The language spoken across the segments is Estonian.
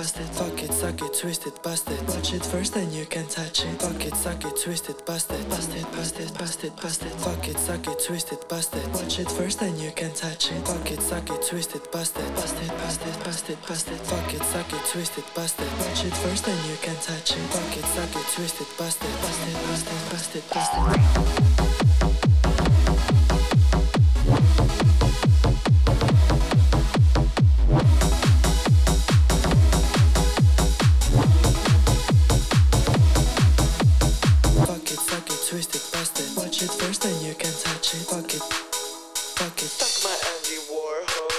it, bust it. Fuck it, suck it, twist it, bust it. Watch it first, then you can touch it. Fuck it, suck it, twist it, bust it. Bust it, bust it, bust it, bust it. Fuck it, suck it, twist it, bust it. Watch it first, then you can touch it. Fuck it, suck it, twist it, bust it. Bust it, bust it, bust it, bust it. Fuck it, suck it, twist it, bust it. Watch it first, then you can touch it. Fuck it, suck it, twist it, bust it. Bust it, bust it, bust it, bust it, it. First, then you can touch it. Fuck it, fuck it. Suck my Andy Warhol.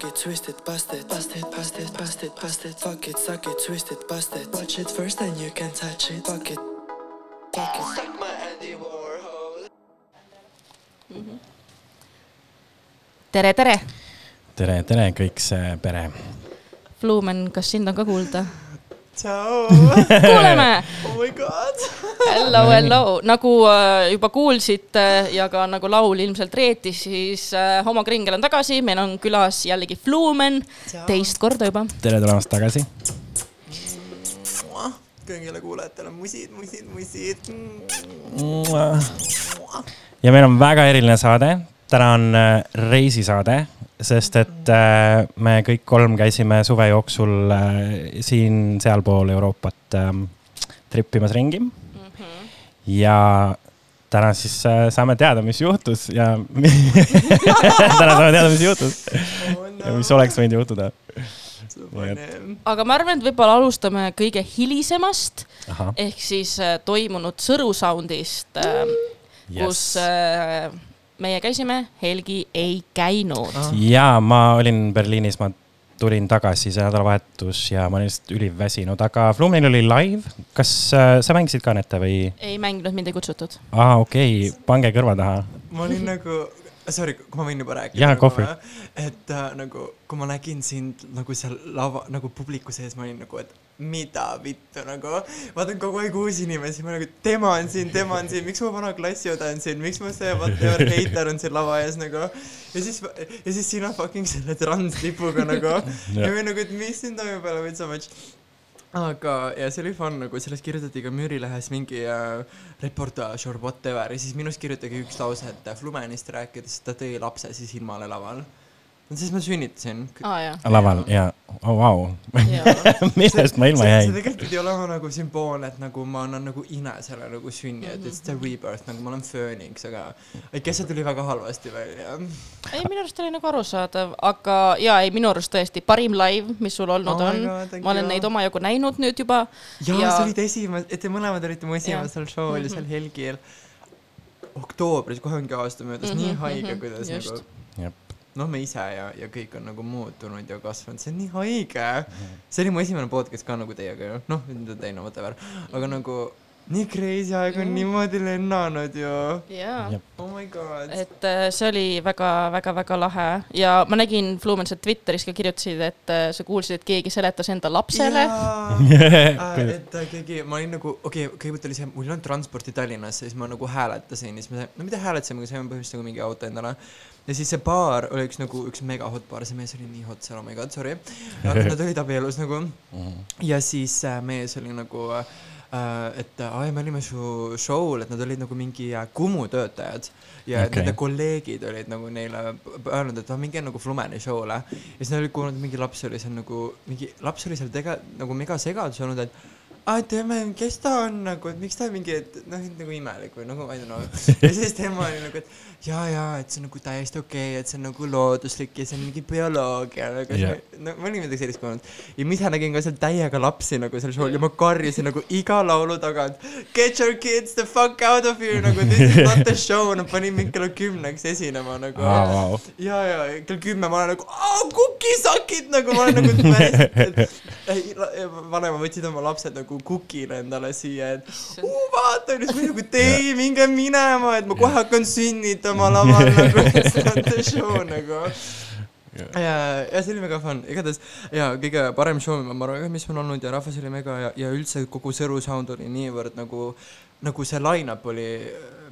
Suck it, twist it, bust it. Bust it, bust it, bust it, bust it. Fuck it, suck it, twist it, bust it. Watch it first, then you can touch it. Fuck it, fuck it. Suck my Andy Warhol. tere, tere, tere, tere kõik see pere. Flumen, kas sind on ka kuulda? tšau, kuuleme, oh my god. hello, hello, nagu äh, juba kuulsite ja ka nagu laul ilmselt reetis, siis äh, homokringel on tagasi, meil on külas jällegi Flumen, teist korda juba. tere tulemast tagasi. kõigile kuulajatele musid, musid, musid. ja meil on väga eriline saade, täna on äh, reisisaade, sest et äh, me kõik kolm käisime suve jooksul äh, siin-sealpool Euroopat äh, trippimas ringi. ja täna siis äh, saame teada, mis juhtus ja täna saame teada, mis juhtus. Ja mis oleks võinud juhtuda. aga ma arvan, et võib-olla alustame kõige hilisemast ahah, ehk siis toimunud Sõru Soundist kus äh, meie käisime, Helgi ei käinud. ja ma olin Berliinis, ma tulin tagasi see nädalavahetus ja ma olin lihtsalt üliväsinud, aga Fluminil oli live. kas äh, sa mängisid ka nette või? ei mänginud, mind ei kutsutud. aa, okei okay., pange kõrva taha. ma olin nagu, sorry, kui ma võin juba rääkida. Jaa, it. et äh, nagu, kui ma nägin sind nagu seal lava, nagu publiku sees, ma olin nagu, et mida vittu nagu. vaatan kogu aeg uusi inimesi, ma nagu, tema on siin, tema on siin, miks mu vana klassiõde on siin, miks mu see whatever heiter on siin lava ees nagu. ja siis, ja siis sina fucking selle translipuga nagu. ja ma nagu, et mis siin toimub, I love it so much aga, ja see oli fun, nagu sellest kirjutati ka Müürilehes mingi äh, reportaaž or whatever ja siis minust kirjutati üks lause, et Flumenist rääkides ta tõi lapse siis ilmale laval. Siis ma sünnitasin. jaa. laval ja, oh vau, millest ma ilma see jäin? tegelikult pidi olema nagu sümboolne, et nagu ma annan nagu inesele nagu sünni, et it's the rebirth, nagu ma olen fööniks, aga guess see tuli väga halvasti välja. ei, minu arust oli nagu arusaadav, aga ja ei, minu arust tõesti parim live, mis sul olnud Oh on ma olen neid omajagu näinud nüüd juba. jaa Ja-, sa olid esimene, et te mõlemad olite mu esimesel show'l mm -hmm. seal Helgil. oktoobris, kohe ongi aasta möödas mm, -hmm, nii Mhm, haige mhm, kuidas just. nagu Jep. noh, me ise ja, ja kõik on nagu muutunud ja kasvanud, see on nii haige. see oli mu esimene podcast ka nagu teiega noh, nüüd on teine, whatever, aga nagu nii crazy aeg on niimoodi lennanud ju. jaa Jep. Oh my god. et äh, see oli väga-väga-väga lahe ja ma nägin Flumense Twitteris ka kirjutasid, et äh, sa kuulsid, et keegi seletas enda lapsele. Äh, et äh, keegi, ma olin nagu, okei okay,, kõigepealt oli see, mul ei olnud transporti Tallinnasse, siis ma nagu hääletasin siis ma sain, no mida hääletasime, aga saime põhimõtteliselt nagu mingi auto endale. ja siis see baar oli üks nagu üks mega hot baar, see mees oli nii hot seal, oh my god, sorry. aga nad olid abielus nagu ja siis äh, mees oli nagu äh, et äh, ja me olime su show'l, et nad olid nagu mingi äh, Kumu töötajad ja okay. Nende kolleegid olid nagu neile öelnud, et ah, minge nagu Flumeni show'le. ja siis nad olid kuulnud, mingi laps oli seal nagu, mingi laps oli seal tege-, nagu mega segadus olnud, et aa, teeme, kes ta on nagu, et miks ta mingi, et noh, nagu imelik või nagu I don't know. ja siis tema oli nagu, et jaa, jaa, et see on nagu täiesti okei okay,, et see on nagu looduslik ja see on mingi bioloogia, Jah. yeah. no ma olin midagi sellist kuulnud. ja ma ise nägin ka seal täiega lapsi nagu seal show'l ja ma karjusin nagu iga laulu tagant Get your kids the fuck out of here nagu this is not the show, nad panid mind kella kümneks esinema nagu Wow, wow. ja, ja kell kümme ma olen nagu kukisakid nagu ma olen nagu päris, et ei, la- vanemad võtsid oma lapsed nagu kukile endale siia, et oo, vaata, ma olin nagu tee, minge minema, et ma kohe hakkan sünnitama laval nagu, it's not the show nagu. ja, ja see oli väga fun, igatahes ja kõige parem show, ma arvan, mis on olnud ja rahvas oli mega ja, ja üldse kogu Sõru sound oli niivõrd nagu, nagu see line-up oli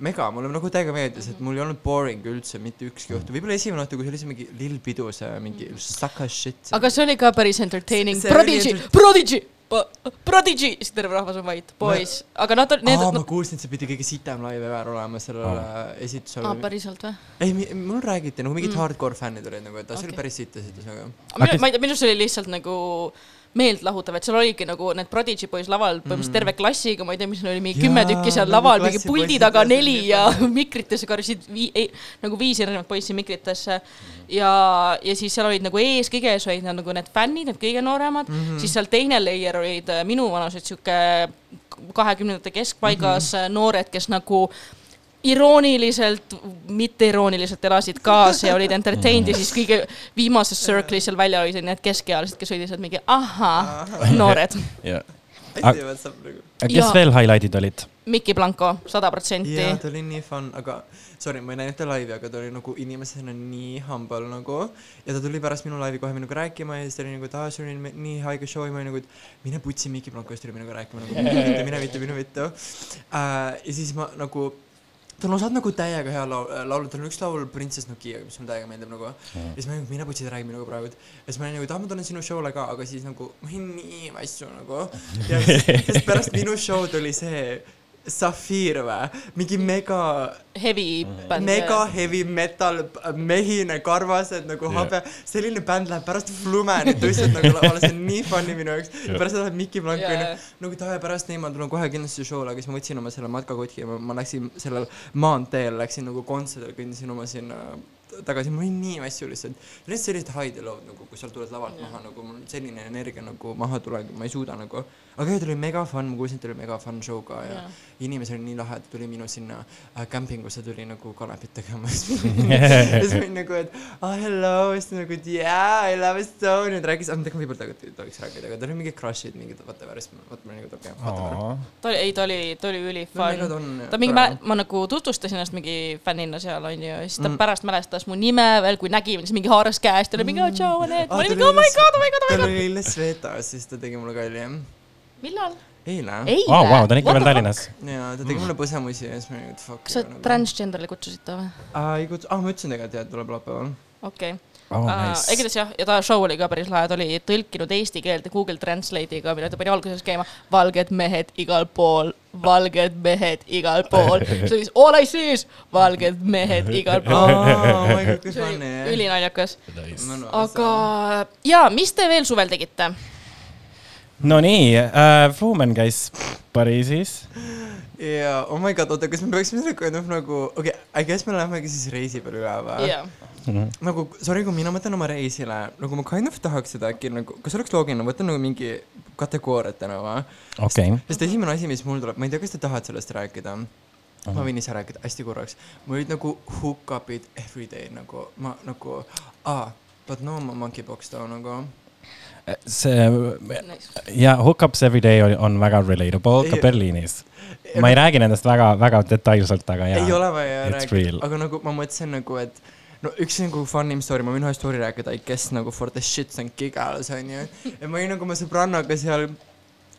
mega, mulle nagu täiega meeldis, et mul ei olnud boring üldse mitte ükski õhtu, võib-olla esimene õhtu, kui see oli see mingi lill pidu, see mingi sucker shit. aga see oli ka päris entertaining. See- see Prodigy! Prodigy, Prodigy, siis terve rahvas on vait, boys, aga nad need aa, ma kuulsin, et see pidi kõige sitem live ever olema sellel oh. esitusel aa, päriselt või? ei, mul räägiti nagu mingid Mm. hardcore fännid olid nagu, et aa, see Okei. oli päris sitt esitus, aga. ma ei tea, minu arust see oli lihtsalt nagu meeltlahutav, et seal oligi nagu need Prodigy boys laval põhimõtteliselt terve klassiga, ma ei tea, mis neil oli, mingi kümme tükki seal nagu laval, mingi puldi taga neli ja mikritesse karjusid vii-, nagu viis erinevat poissi mikritesse. ja, ja siis seal olid nagu ees, kõige ees olid nad nagu need fännid, need kõige nooremad mm, -hmm. siis seal teine layer olid äh, minuvanused, sihuke kahekümnendate keskpaigas mm -hmm. noored, kes nagu irooniliselt, mitteirooniliselt elasid kaasa ja olid entertained ja siis kõige viimases circle'is seal välja olid need keskealised, kes olid lihtsalt mingi ahhaa, noored. nagu. kes veel highlight'id olid? Mikki Blanco, sada protsenti jaa, ta oli nii fun, aga sorry, ma ei näinud ta laivi, aga ta oli nagu inimesena nii humble nagu ja ta tuli pärast minu laivi kohe minuga rääkima ja siis ta oli nagu, et aa, sul oli nii haige show ja ma olin nagu, et mine putsi Mikki Blanco siis tuli minuga rääkima nagu mine vittu, mine vittu, mine vittu uh,. ja siis ma nagu tal on osad nagu täiega hea laul, laulud, tal on üks laul Princess Nokia, mis mulle täiega meeldib nagu. Ja siis ma olin, mine putsi, räägi minuga praegu, ja siis ma olin nagu, aa, ma tulen sinu show'le ka, aga siis nagu ma olin nii vassu nagu. Ja siis pärast minu show tuli see Safir või, mingi mega heavy bänd. mega heavy metal p- mehine karvased nagu Jah. habe, selline bänd läheb pärast Flumenit lihtsalt nagu lavale, see on nii funny minu jaoks. Jah. pärast läheb Mikki Blanco Jaa, onju nagu ja pärast neid ma tulen kohe kindlasti show'le, aga siis ma võtsin oma selle matkakotki ja ma, ma läksin sellel maanteel, läksin nagu kontserdile, kõndisin oma sinna tagasi, ma olin nii vassu lihtsalt. lihtsalt sellised high lood nagu, kui sa tuled lavalt maha nagu mul selline energia nagu maha tuleb, ma ei suuda nagu. Aga jah, ta oli mega fun, ma kuulsin, et ta oli mega fun show ka ja Jaa. inimesed olid nii lahedad, tuli minu sinna äh, kämpingusse tuli nagu kanepit tegema. ja siis ma olin nagu, et ah oh, hello, siis ta nagu, et yeah, I love Estonia, ta rääkis, ah ma tegelikult võib-olla tegelikult ei tohiks rääkida, aga tal olid mingid crush'id, mingid whatever, siis ma, vaata ma olin nagu, et okei whatever. ta oli, ei, ta oli, ta oli no ülifun on. ta mingi, ma nagu tutvustasin ennast mingi fännina seal onju ja siis ta Mm. pärast mälestas mu nime veel, kui nägi mind, siis mingi haaras käest ja oli mingi oh tšau Anett, ma Ah, olin ta mingi oh oli my god, oh my god, oh my tal god. oli eile Svetas, siis ta tegi mulle kalli, jah. millal? eile. eile Vau, vau, ta on ikka veel. Tallinnas. jaa, ta tegi mulle põsemusi ja siis ma olin, et fuck. kas sa transgender'ile kutsusid ta või? aa, ei kutsu, aa ma ütlesin tegelikult jah, et tuleb laupäeval. okei Oh, nice. igatahes jah, ja ta show oli ka päris lahe, ta oli tõlkinud eesti keelde Google Translate'iga, mille ta pani alguses käima. valged mehed igal pool, valged mehed igal pool. see oli siis all I see is valged mehed igal pool. jah. ülinaljakas. aga ja, mis te veel suvel tegite? Nonii äh,, Flumen käis Pariisis. jaa, oh my god, oota, kas me peaksime selle kind of nagu, okei okay,, I guess me lähemegi siis reisi peale üle või? jaa, nagu sorry, kui mina mõtlen oma reisile, nagu ma kind of tahaks seda äkki nagu, kas oleks loogiline, ma võtan nagu mingi kategooriatena või? okei, sest esimene asi, mis mul tuleb, ma ei tea, kas te tahate sellest rääkida. ma võin ise rääkida hästi korraks. mul olid nagu hook-up'id everyday nagu ma nagu, aa, but no ma monkeypox too nagu. See ja Hookups Every Day oli- on väga relatable ka Ei- Berliinis. ma ei räägi nendest väga, väga detailselt, aga ei jaa. ole vaja rääkida aga nagu ma mõtlesin nagu, et no üks nagu funny story, ma võin ühe story rääkida, I guess nagu for the shits and giggles onju. ja ma olin nagu oma sõbrannaga seal,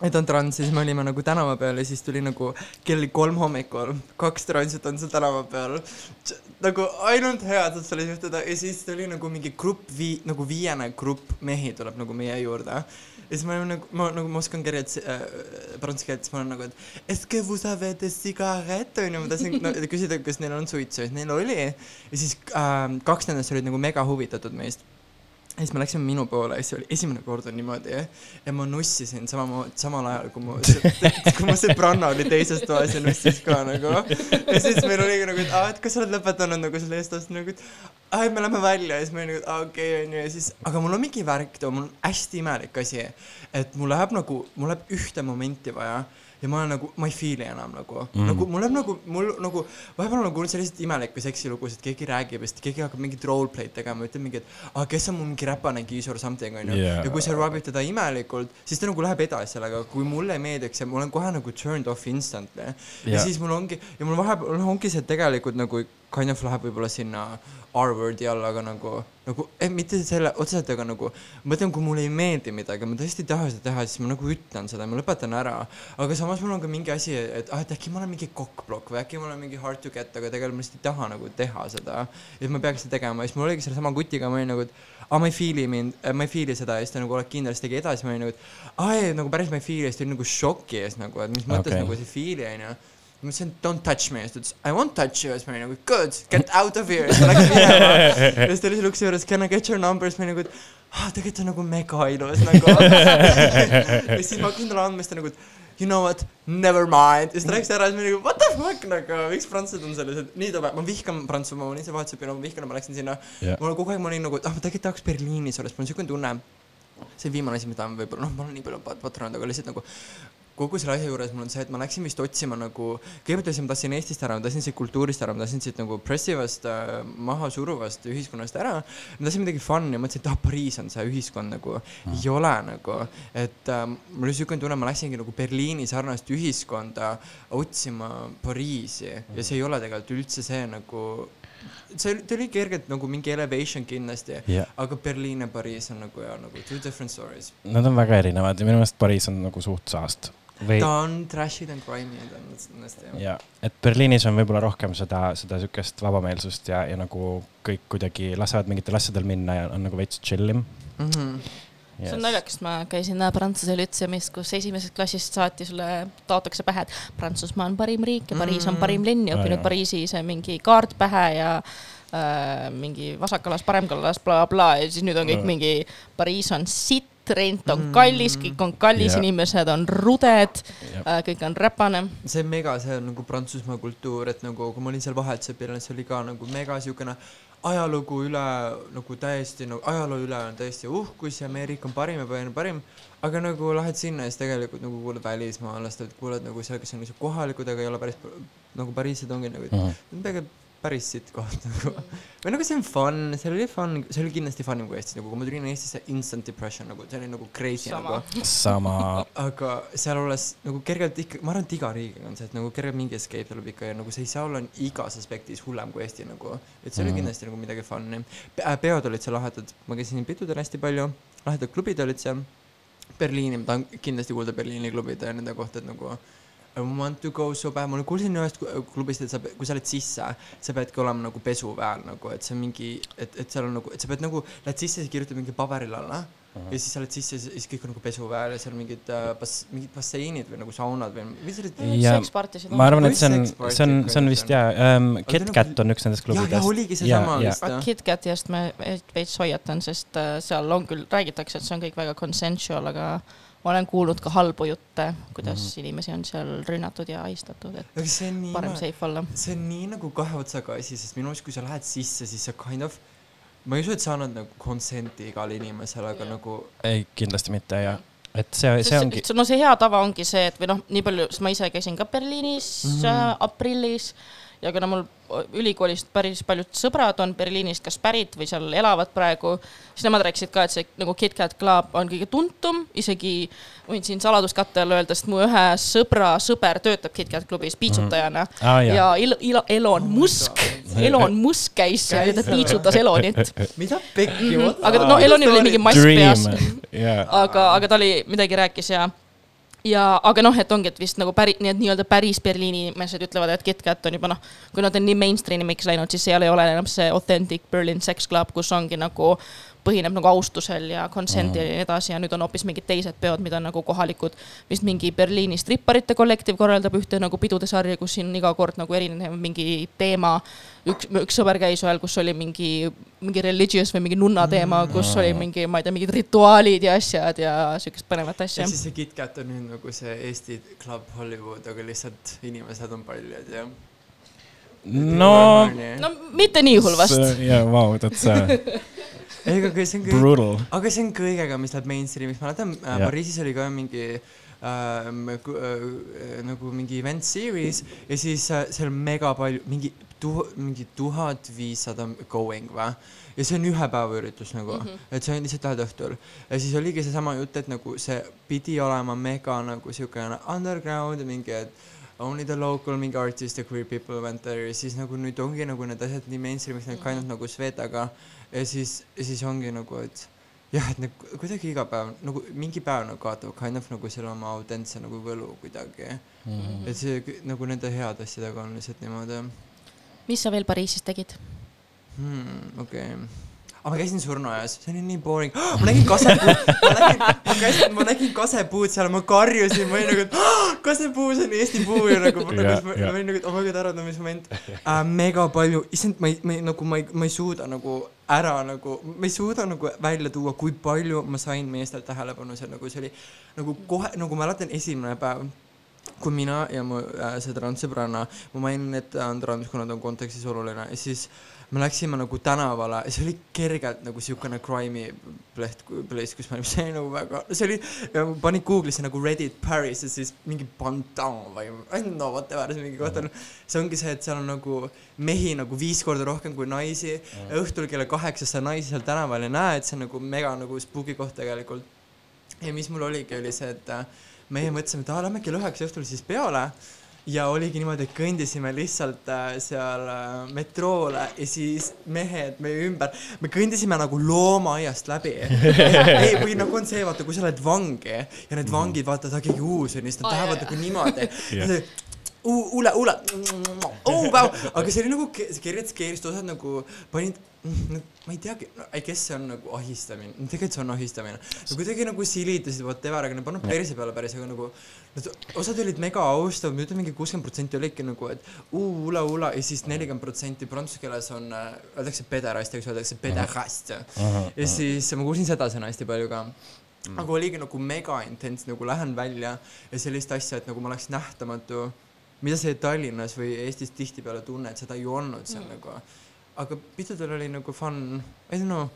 et on trans, siis me olime nagu tänava peal ja siis tuli nagu kell kolm hommikul, kaks transit on seal tänava peal. nagu ainult head saab selles juhtuda ja siis tuli nagu mingi grupp vii-, nagu viiene grupp mehi tuleb nagu meie juurde ja siis me olime nagu, ma nagu, ma oskan kirjeldada äh, prantsuse keelt, siis ma olen nagu, et est-ce que vous avez des cigarettes onju, ma tahtsin no, küsida, kas neil on suitsu, siis neil oli. ja siis äh, kaks nendest olid nagu mega huvitatud meist. Ja siis me läksime minu poole ja siis oli esimene kord on niimoodi ja ma nussisin samamoodi, samal ajal kui mu, kui mu sõbranna oli teises toas ja nussis ka nagu. ja siis meil oligi nagu, et aa, et kas sa oled lõpetanud nagu selle eestlast nagu, et aa, et me lähme välja. Ja siis ma olin nagu, et aa okei okay, onju ja siis, aga mul on mingi värk too, mul on hästi imelik asi, et mul läheb nagu, mul läheb ühte momenti vaja ja ma olen nagu, ma ei feel'i enam nagu mm., nagu mul läheb nagu, mul nagu, vahepeal nagu selliseid imelikke seksilugusid, keegi räägib ja siis keegi hakkab mingit roleplay'd tegema, ütleb mingi, et aa, kes on mingi räpane kiis or something onju Jaa. ja kui sa rub'id teda imelikult, siis ta nagu läheb edasi sellega, kui mulle ei meeldiks ja ma olen kohe nagu turned off instantly ja, ja siis mul ongi ja mul vahepeal ongi see tegelikult nagu kind of läheb võib-olla sinna R-word'i alla, aga nagu, nagu eh, mitte selle otseselt, aga nagu ma mõtlen, kui mulle ei meeldi midagi, ma tõesti ei taha seda teha, siis ma nagu ütlen seda, ma lõpetan ära. aga samas mul on ka mingi asi, et ah, et äkki ma olen mingi kokkblokk või äkki ma olen mingi hard to get, aga tegelikult ma lihtsalt ei taha nagu teha seda. et ma peaks seda tegema ja siis mul oligi sellesama kutiga, ma olin nagu, et aa, ma ei feel'i mind, ma ei feel'i seda ja siis ta nagu oled kindel, siis tegi edasi, ma olin nagu, et aa ei, nagu päris ma ei feel'i ja siis ta oli nagu šoki ees nagu, et mis mõttes okay. nagu see feel'i onju ma ütlesin don't touch me. Siis ta ütles I won't touch you siis ma olin nagu good. Get out of here. Siis ta läks minema ja siis ta oli seal ukse juures can I get your number? Siis ma olin nagu et ah tegelikult on nagu mega ilus nagu ja siis ma hakkasin talle andma siis ta nagu you know what? Never mind. Ja siis ta läks ära siis ma olin nagu what the fuck? Nagu miks prantslased on sellised nii tobe ma vihkan Prantsusmaa ma olin ise vahetusõppija ma vihkan ma läksin sinna. Jah. mul kogu aeg ma olin nagu ah ma tegelikult tahaks Berliinis olla sest mul on siukene tunne. See viimane asi mida ma võib-olla noh ma olen nii palju pat- patranud aga lihtsalt nagu kogu selle asja juures mul on see, et ma läksin vist otsima nagu, kõigepealt ma tahtsin Eestist ära, ma tahtsin siit kultuurist ära, ma tahtsin siit nagu pressivast äh,, maha suruvast ühiskonnast ära. ma tahtsin midagi fun'i, mõtlesin, et ah, Pariis on see ühiskond nagu mm., ei ole nagu, et äh, mul oli siukene tunne, ma läksingi nagu Berliini sarnast ühiskonda otsima Pariisi ja see ei ole tegelikult üldse see nagu see oli, ta oli kergelt nagu mingi elevation kindlasti yeah., aga Berliin ja Pariis on nagu ja nagu two different stories. Nad on väga erinevad ja minu meelest Pariis on nagu suht saast. Või ta on trash'id and crimey'd on ennast jah. ja, et Berliinis on võib-olla rohkem seda, seda siukest vabameelsust ja, ja nagu kõik kuidagi lasevad mingitel asjadel minna ja on nagu veits chill im Mm -hmm. see on naljakas, ma käisin äh, Prantsuse lütseumis, kus esimesest klassist saati sulle taotakse pähe, et Prantsusmaa on parim riik ja Pariis on Mm. parim linn ja õppinud jaa. Pariisi see mingi kaart pähe ja äh, mingi vasaklalas, paremklalas bla,, blablabla ja siis nüüd on kõik Jaa. mingi Pariis on sitt, rent on Mm. kallis, kõik on kallis Jaa., inimesed on ruded Jaa. äh,, kõik on räpane. see on mega, see on nagu Prantsusmaa kultuur, et nagu kui ma olin seal vahetusõpilane, see oli ka nagu mega siukene ajalugu üle nagu täiesti nagu ajaloo üle on täiesti uhkus ja meie riik on parim ja parim, parim. aga nagu lähed sinna ja siis tegelikult nagu kuuled välismaalast, kuuled nagu seal, kes on lihtsalt kohalikud, aga ei ole päris nagu Pariisid ongi nagu, et see on tegelikult päris sitt koht nagu. või nagu see on fun, seal oli fun, see oli kindlasti funim kui Eestis, nagu kui ma tulin Eestisse, instant depression nagu, see oli nagu crazy Sama. nagu sama, aga seal olles nagu kergelt ikka, ma arvan, et iga riigiga on see, et nagu kergelt mingi escape tuleb ikka ja nagu see ei saa olla igas aspektis hullem kui Eesti nagu. et see oli Mhm. kindlasti nagu midagi fun'i. peod olid seal lahedad, ma käisin pidudel hästi palju, lahedad klubid olid seal. Berliini, ma tahan kindlasti kuulda Berliini klubide ja nende kohta, et nagu want to go so bad, ma kuulsin ühest klubist, et sa, kui sa oled sisse, sa peadki olema nagu pesuväel nagu, et see on mingi, et, et seal on nagu, et sa pead nagu, lähed sisse, sa kirjutad mingi paberile alla ja siis sa oled sisse ja siis kõik on nagu pesuväel ja seal on mingid äh, bas-, mingid basseinid või nagu saunad või mis sekspartisid ma arvan, et see on, see on, see on vist jaa ähm,, Aga see on KitKat on üks nendest jah, jah klubidest. oligi seesama vist jah. KitKati eest ma veits hoiatan, sest äh, seal on küll, räägitakse, et see on kõik väga consensual, aga ma olen kuulnud ka halbu jutte, kuidas mm -hmm. inimesi on seal rünnatud ja ahistatud, et aga see on nii parem safe olla. see on nii nagu kahe otsaga asi, sest minu arust, kui sa lähed sisse, siis sa kind of, ma ei usu, et sa annad nagu consent'i igale inimesele, aga Jah. nagu ei, kindlasti mitte ja, et see, see ongi, no see hea tava ongi see, et või noh, nii palju, sest ma ise käisin ka Berliinis mm. -hmm. äh, aprillis ja kuna mul ülikoolist päris paljud sõbrad on Berliinist kas pärit või seal elavad praegu, siis nemad rääkisid ka, et see nagu KitKat Club on kõige tuntum, isegi võin siin saladuskatte all öelda, sest mu ühe sõbra sõber töötab KitKat klubis piitsutajana mm. Aa, jah. ja Il- Il- Elon Musk. Elon Musk käis seal ja ta piitsutas Elonit. mida pekki Mhm. mm, aga no Elonil oli mingi mask peas, aga, aga ta oli, midagi rääkis ja, ja aga noh, et ongi, et vist nagu päris, nii et nii-öelda päris Berliini inimesed ütlevad, et KitKat on juba noh, kui nad on nii mainstream'iks läinud, siis seal ei ole enam see authentic Berlin sex club, kus ongi nagu põhineb nagu austusel ja consent'il ja nii edasi ja nüüd on hoopis mingid teised peod, mida nagu kohalikud, vist mingi Berliini stripparite kollektiiv korraldab ühte nagu pidude sarja, kus siin iga kord nagu erinev mingi teema. üks, üks sõber käis ühel, kus oli mingi, mingi religious või mingi nunna teema, kus oli mingi, ma ei tea, mingid rituaalid ja asjad ja siukest põnevat asja ehk. siis see KitKat on nüüd nagu see Eesti Club Hollywood, aga lihtsalt inimesed on paljud ja. no. no mitte nii hull vast. jaa, vau, uh, ei, aga see on kõik, brutal. aga see on kõigega, mis läheb mainstream'iks, ma mäletan äh. Pariisis oli ka mingi ähm, ku- äh, nagu mingi event series ja siis äh, seal on mega palju, mingi tu-, mingi tuhat viissada going või? ja see on ühe päeva üritus nagu mm, -hmm. et see on lihtsalt lähed õhtul. ja siis oligi seesama jutt, et nagu see pidi olema mega nagu siukene underground mingi, et only the local mingi artist ja queer people went there ja siis nagu nüüd ongi nagu need asjad nii mainstream'iks läinud kind of nagu Svetaga ja siis, ja siis ongi nagu, et jah, et nagu kuidagi iga päev nagu mingi päev nagu kaotab kind of nagu selle oma autentse nagu võlu kuidagi Mhm. et see nagu nende heade asjadega on lihtsalt niimoodi mis sa veel Pariisis tegid? hmm,, okei okay. aga ma käisin surnuaias, see oli nii boring. ma nägin kasepuud, ma nägin, ma käisin, ma nägin kasepuud seal, ma karjusin, ma olin nagu, et kasepuu, see on Eesti puu ja nagu, nagu Jah, ma jah. ma olin nagu, et oh my god, äratamismoment äh,. mega palju, issand, ma ei, ma ei nagu, ma ei, ma ei suuda nagu ära nagu, ma ei suuda nagu välja tuua, kui palju ma sain meestelt tähelepanu seal, nagu see oli nagu kohe, nagu mäletan esimene päev kui mina ja mu äh, see transsõbranna, ma mainin, et ta on trans, kuna ta on kontekstis oluline, siis me läksime nagu tänavale see oli kergelt nagu siukene crime'i pleht, place, kus me olime, see oli nagu väga, see oli, panid Google'isse nagu Reddit Paris ja siis mingi Pantan või no whatever, see mingi koht on, see ongi see, et seal on nagu mehi nagu viis korda rohkem kui naisi mm., õhtul kella kaheksast sa naisi seal tänaval ei näe, et see on nagu mega nagu spooky koht tegelikult. ja mis mul oligi, oli see, et äh, meie mõtlesime, et aa, lähme kell üheksa õhtul siis peole ja oligi niimoodi, et kõndisime lihtsalt äh, seal äh, metroole ja siis mehed meie ümber, me kõndisime nagu loomaaiast läbi. ei, või nagu on see, vaata, kui sa oled vangi ja need vangid, vaata, ta keegi uus on ja siis nad lähevad nagu niimoodi Jah. uu, ule, ule, oo, vau, aga see oli nagu, see kergelt skeerist osad nagu panid, ma ei teagi, I guess see on nagu ahistamine, tegelikult see on ahistamine. no kuidagi nagu silitasid whatever, aga nad pannud perse peale päris, aga nagu nad, osad olid mega austavad, ma ütlen mingi kuuskümmend protsenti olidki nagu, et uu, ule, ule ja siis nelikümmend protsenti prantsuse keeles on, öeldakse pederast, eks öeldakse pederast. ja siis ma kuulsin seda sõna hästi palju ka. Aga oligi nagu mega intens, nagu lähen välja ja sellist asja, et nagu ma oleks nähtamatu, mida sa Tallinnas või Eestis tihtipeale tunned, seda ei olnud seal mm. nagu. aga pidudel oli nagu fun, I don't know,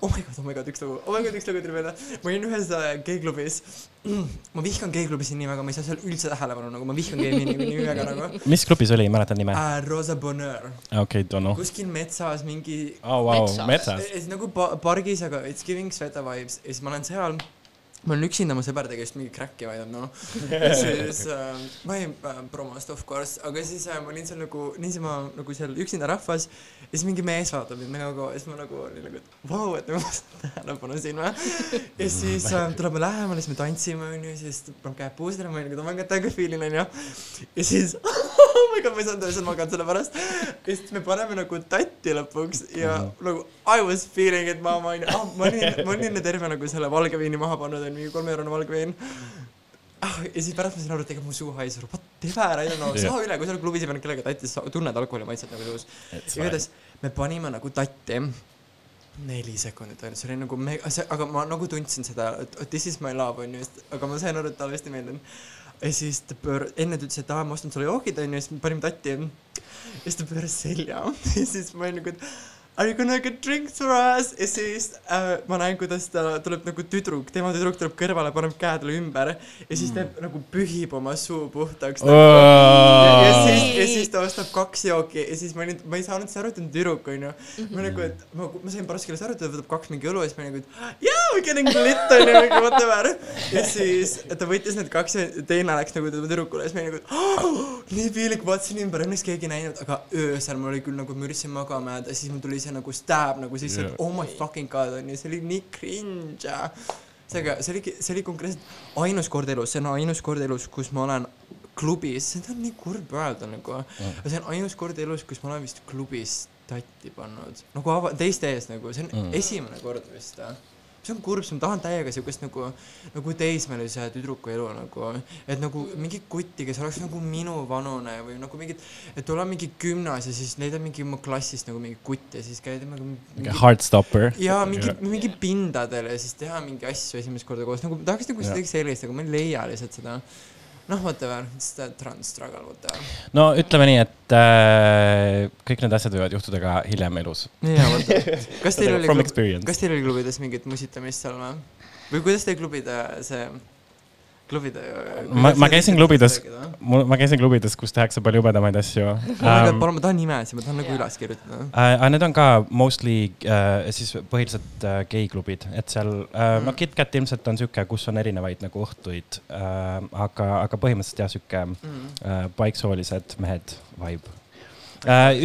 oh my god, oh my god, üks lugu, oh my god, üks lugu tuli meelde. ma olin ühes äh, geiklubis, ma vihkan geiklubisid nii väga, ma ei saa seal üldse tähelepanu, nagu ma vihkan gei nimi nii väga nagu mis klubis oli, mäletad nime? äh,. Rosa Bonheur, okei, Donno. kuskil metsas mingi oh, vau, Metsas. metsas. Siis nagu pa- pargis, aga it's giving Sveta vibes ja siis ma olen seal, ma olen üksinda, mu sõber tegi just mingi crack'i või noh. siis äh, ma ei äh, promost of course, aga siis äh, ma olin seal nagu niisama nagu seal üksinda rahvas ja siis mingi mees vaatab mind kaua ja siis ma nagu olin nagu, et vau, et nagu ma saan tähelepanu siin või. ja siis äh, tuleme lähemale, siis me tantsime onju, siis paneb käed puusale, ma olin nagu, oh my god, täiega feel in onju. ja siis my god, ma ei saanud öösel magada selle pärast. ja siis me paneme nagu tatti lõpuks ja mm -hmm. nagu I was feeling, et ma, ma olin ah,, ma olin, ma olin enne terve nagu selle valge veini maha pannud, on mingi kolmeeurone valge vein ah,. ja siis pärast ma sain aru, et ega mu suu haiseb, whatever, I don't know, Jah. saa üle, kui sa oled klubis ja paned kellegagi tatti, sa tunned alkoholi maitset nagu suus. igatahes me panime nagu tatti neli sekundit ainult, see oli nagu see, aga ma nagu tundsin seda, et this is my love onju, aga ma sain aru, et talle hästi meeldin. Ja siis ta pöör-, enne ta ütles, et aa, ma ostan sulle joogid onju, siis me panime tatti ja siis ta pööras selja ja siis ma olin nagu, et are you gonna get drinks for us? ja siis äh, ma näen, kuidas ta tuleb nagu tüdruk, tema tüdruk tuleb kõrvale, paneb käe talle ümber ja siis teeb nagu pühib oma suu puhtaks nagu. ja, ja siis, ja siis ta ostab kaks jooki ja siis ma olin, ma ei saanud aru, et ta on tüdruk, onju. ma nagu, et ma, ma sain paras keeles aru, et ta võtab kaks mingi õlu ja siis ma nagu, et yeah, we getting lit onju, mingi whatever. ja siis ta võttis need kaks ja teine läks nagu tema tüdrukule ja siis ma olin nagu, oh, nii piinlik, vaatasin ümber, õnneks keegi ei näinud, aga öösel mul oli küll nagu, ma üritasin magama jääda, siis mul tuli see nagu stab nagu sisse yeah., et oh my fucking god onju, see oli nii cringe seega see oligi, see oli konkreetselt ainus kord elus, see on ainus kord elus, kus ma olen klubis, seda on nii kurb öelda nagu mm., see on ainus kord elus, kus ma olen vist klubis tatti pannud, nagu ava-, teiste ees nagu, see on mm. esimene kord vist või see on kurb, ma tahan täiega siukest nagu, nagu teismelise tüdruku elu nagu, et nagu mingi kutti, kes oleks nagu minuvanune või nagu mingid, et olla mingi gümnas ja siis leida mingi oma klassist nagu mingi kutt ja siis käia temaga mingi Heartstopper. jaa, mingi, mingi pindadel ja siis teha mingi asju esimest korda koos, nagu tahaks nagu midagi sellist, aga ma ei leia lihtsalt seda. noh, whatever, it's the trans struggle, whatever. no ütleme nii, et äh, kõik need asjad võivad juhtuda ka hiljem elus. jaa, whatever. kas teil oli kas teil oli klubides mingit musitamist seal või? või kuidas teil klubide see, klubide ma, ma käisin klubides, mul, ma käisin klubides, kus tehakse palju jubedamaid asju um,. palun, ma tahan nimesid, ma tahan nagu üles kirjutada. Uh, need on ka mostly uh, siis põhiliselt uh, gei-klubid, et seal uh, mm. no KitKat ilmselt on sihuke, kus on erinevaid nagu õhtuid uh,, aga, aga põhimõtteliselt jah, sihuke Mm. uh, paiksoolised mehed vibe uh,.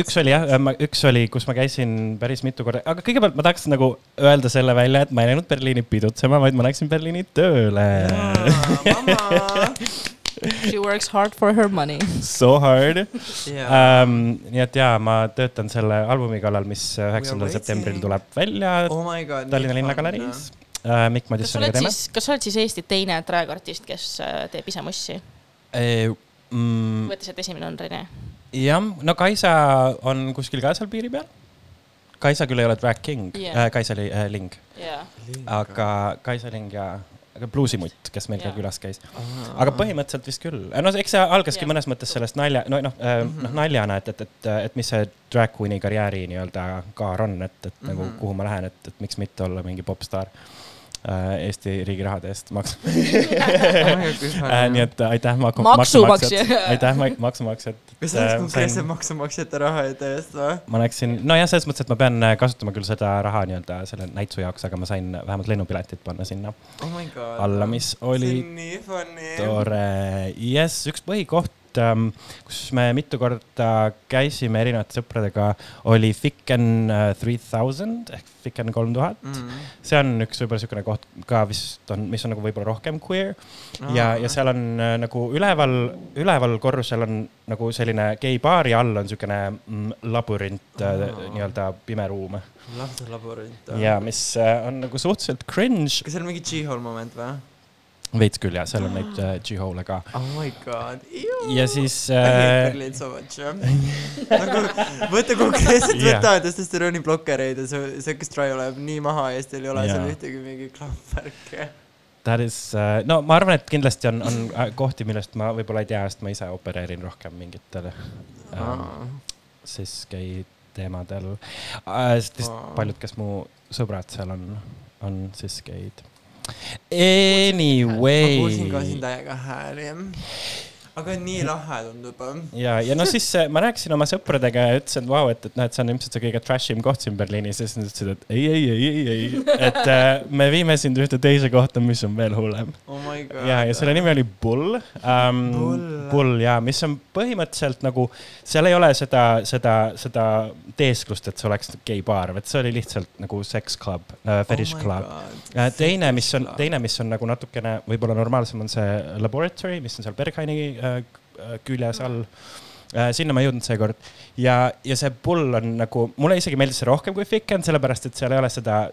Üks oli jah, üks oli, kus ma käisin päris mitu korda, aga kõigepealt ma tahaks nagu öelda selle välja, et ma ei läinud Berliini pidutsema, vaid ma läksin Berliini tööle. She works hard for her money. So hard jaa. um,. nii et jaa, ma töötan selle albumi kallal, mis üheksandal septembril tuleb välja oh my god. Tallinna Linnagaleris. uh,. Mikk kas sa Madissoniga oled teeme siis, kas sa oled siis Eesti teine träägartist, kes äh, teeb ise mossi? Eh, mm, võttes, et esimene on Rene. jah, no Kaisa on kuskil ka seal piiri peal. Kaisa küll ei ole drag king yeah., Kaisa oli äh, Ling, jaa. aga Kaisa Ling ja aga Bluusimutt, kes meil ka külas käis. aga põhimõtteliselt vist küll, no eks see algaski Jah. mõnes mõttes sellest nalja, no noh, noh naljana, et, et, et, et mis see drag queen'i karjääri nii-öelda kaar on, et, et nagu Mhm. kuhu ma lähen, et, et miks mitte olla mingi popstaar äh, Eesti riigi rahade eest maks-. Äh, nii et aitäh, Maksumaksja. aitäh, maksumaksjad. kas see oleks konkreetselt maksumaksjate raha eest või? ma läksin, nojah, selles mõttes, et ma pean äh, kasutama küll seda raha nii-öelda selle näitsu jaoks, aga ma sain vähemalt lennupiletid panna sinna oh my god. alla, mis oli tore. jess, üks põhikoht, kus me mitu korda käisime erinevate sõpradega, oli Ficken äh, three thousand ehk Ficken kolm tuhat. mm.. see on üks võib-olla niisugune koht ka vist on, mis on nagu võib-olla rohkem queer ja, ja seal on äh, nagu üleval, üleval korrusel on nagu selline geibaar ja all on niisugune mm, labürint Aa. nii-öelda pime ruum labürint. ja mis on nagu suhteliselt cringe. kas seal on mingi G-hole moment või? Veits küll jah, seal on neid äh, G-hole'e ka. oh my god. ja siis äh, so nagu võta konkreetselt Jah. võta testosterooni blokkereid ja see, see X-Try läheb nii maha ja siis teil ei ole seal Jaa. ühtegi mingi klappvärke. that is uh,, no ma arvan, et kindlasti on, on äh, kohti, millest ma võib-olla ei tea, sest ma ise opereerin rohkem mingitel um, siis gei teemadel uh,. sest Aa. paljud, kes mu sõbrad seal on, on siis geid. Anyway. ma kuulsin ka siin täiega hääli jah. Aga nii lahe tundub. ja, ja no siis äh, ma rääkisin oma sõpradega ja ütlesin, et vau, et, et noh, et see on ilmselt see kõige trash im koht siin Berliinis ja siis nad ütlesid, et ei, ei, ei, ei, ei, et äh, me viime sind ühte teise kohta, mis on veel hullem. oh my god. ja, ja selle nimi oli Bull um,. Bull. Bull ja mis on põhimõtteliselt nagu, seal ei ole seda, seda, seda teesklust, et see oleks geibaar, vaid see oli lihtsalt nagu sex club uh,, fetish Oh club. Teine, mis on, teine, mis on nagu natukene võib-olla normaalsem, on see laboratory, mis on seal Berghaini küljes all uh,. sinna ma ei jõudnud seekord ja, ja see pull on nagu, mulle isegi meeldis see rohkem kui Ficken, sellepärast et seal ei ole seda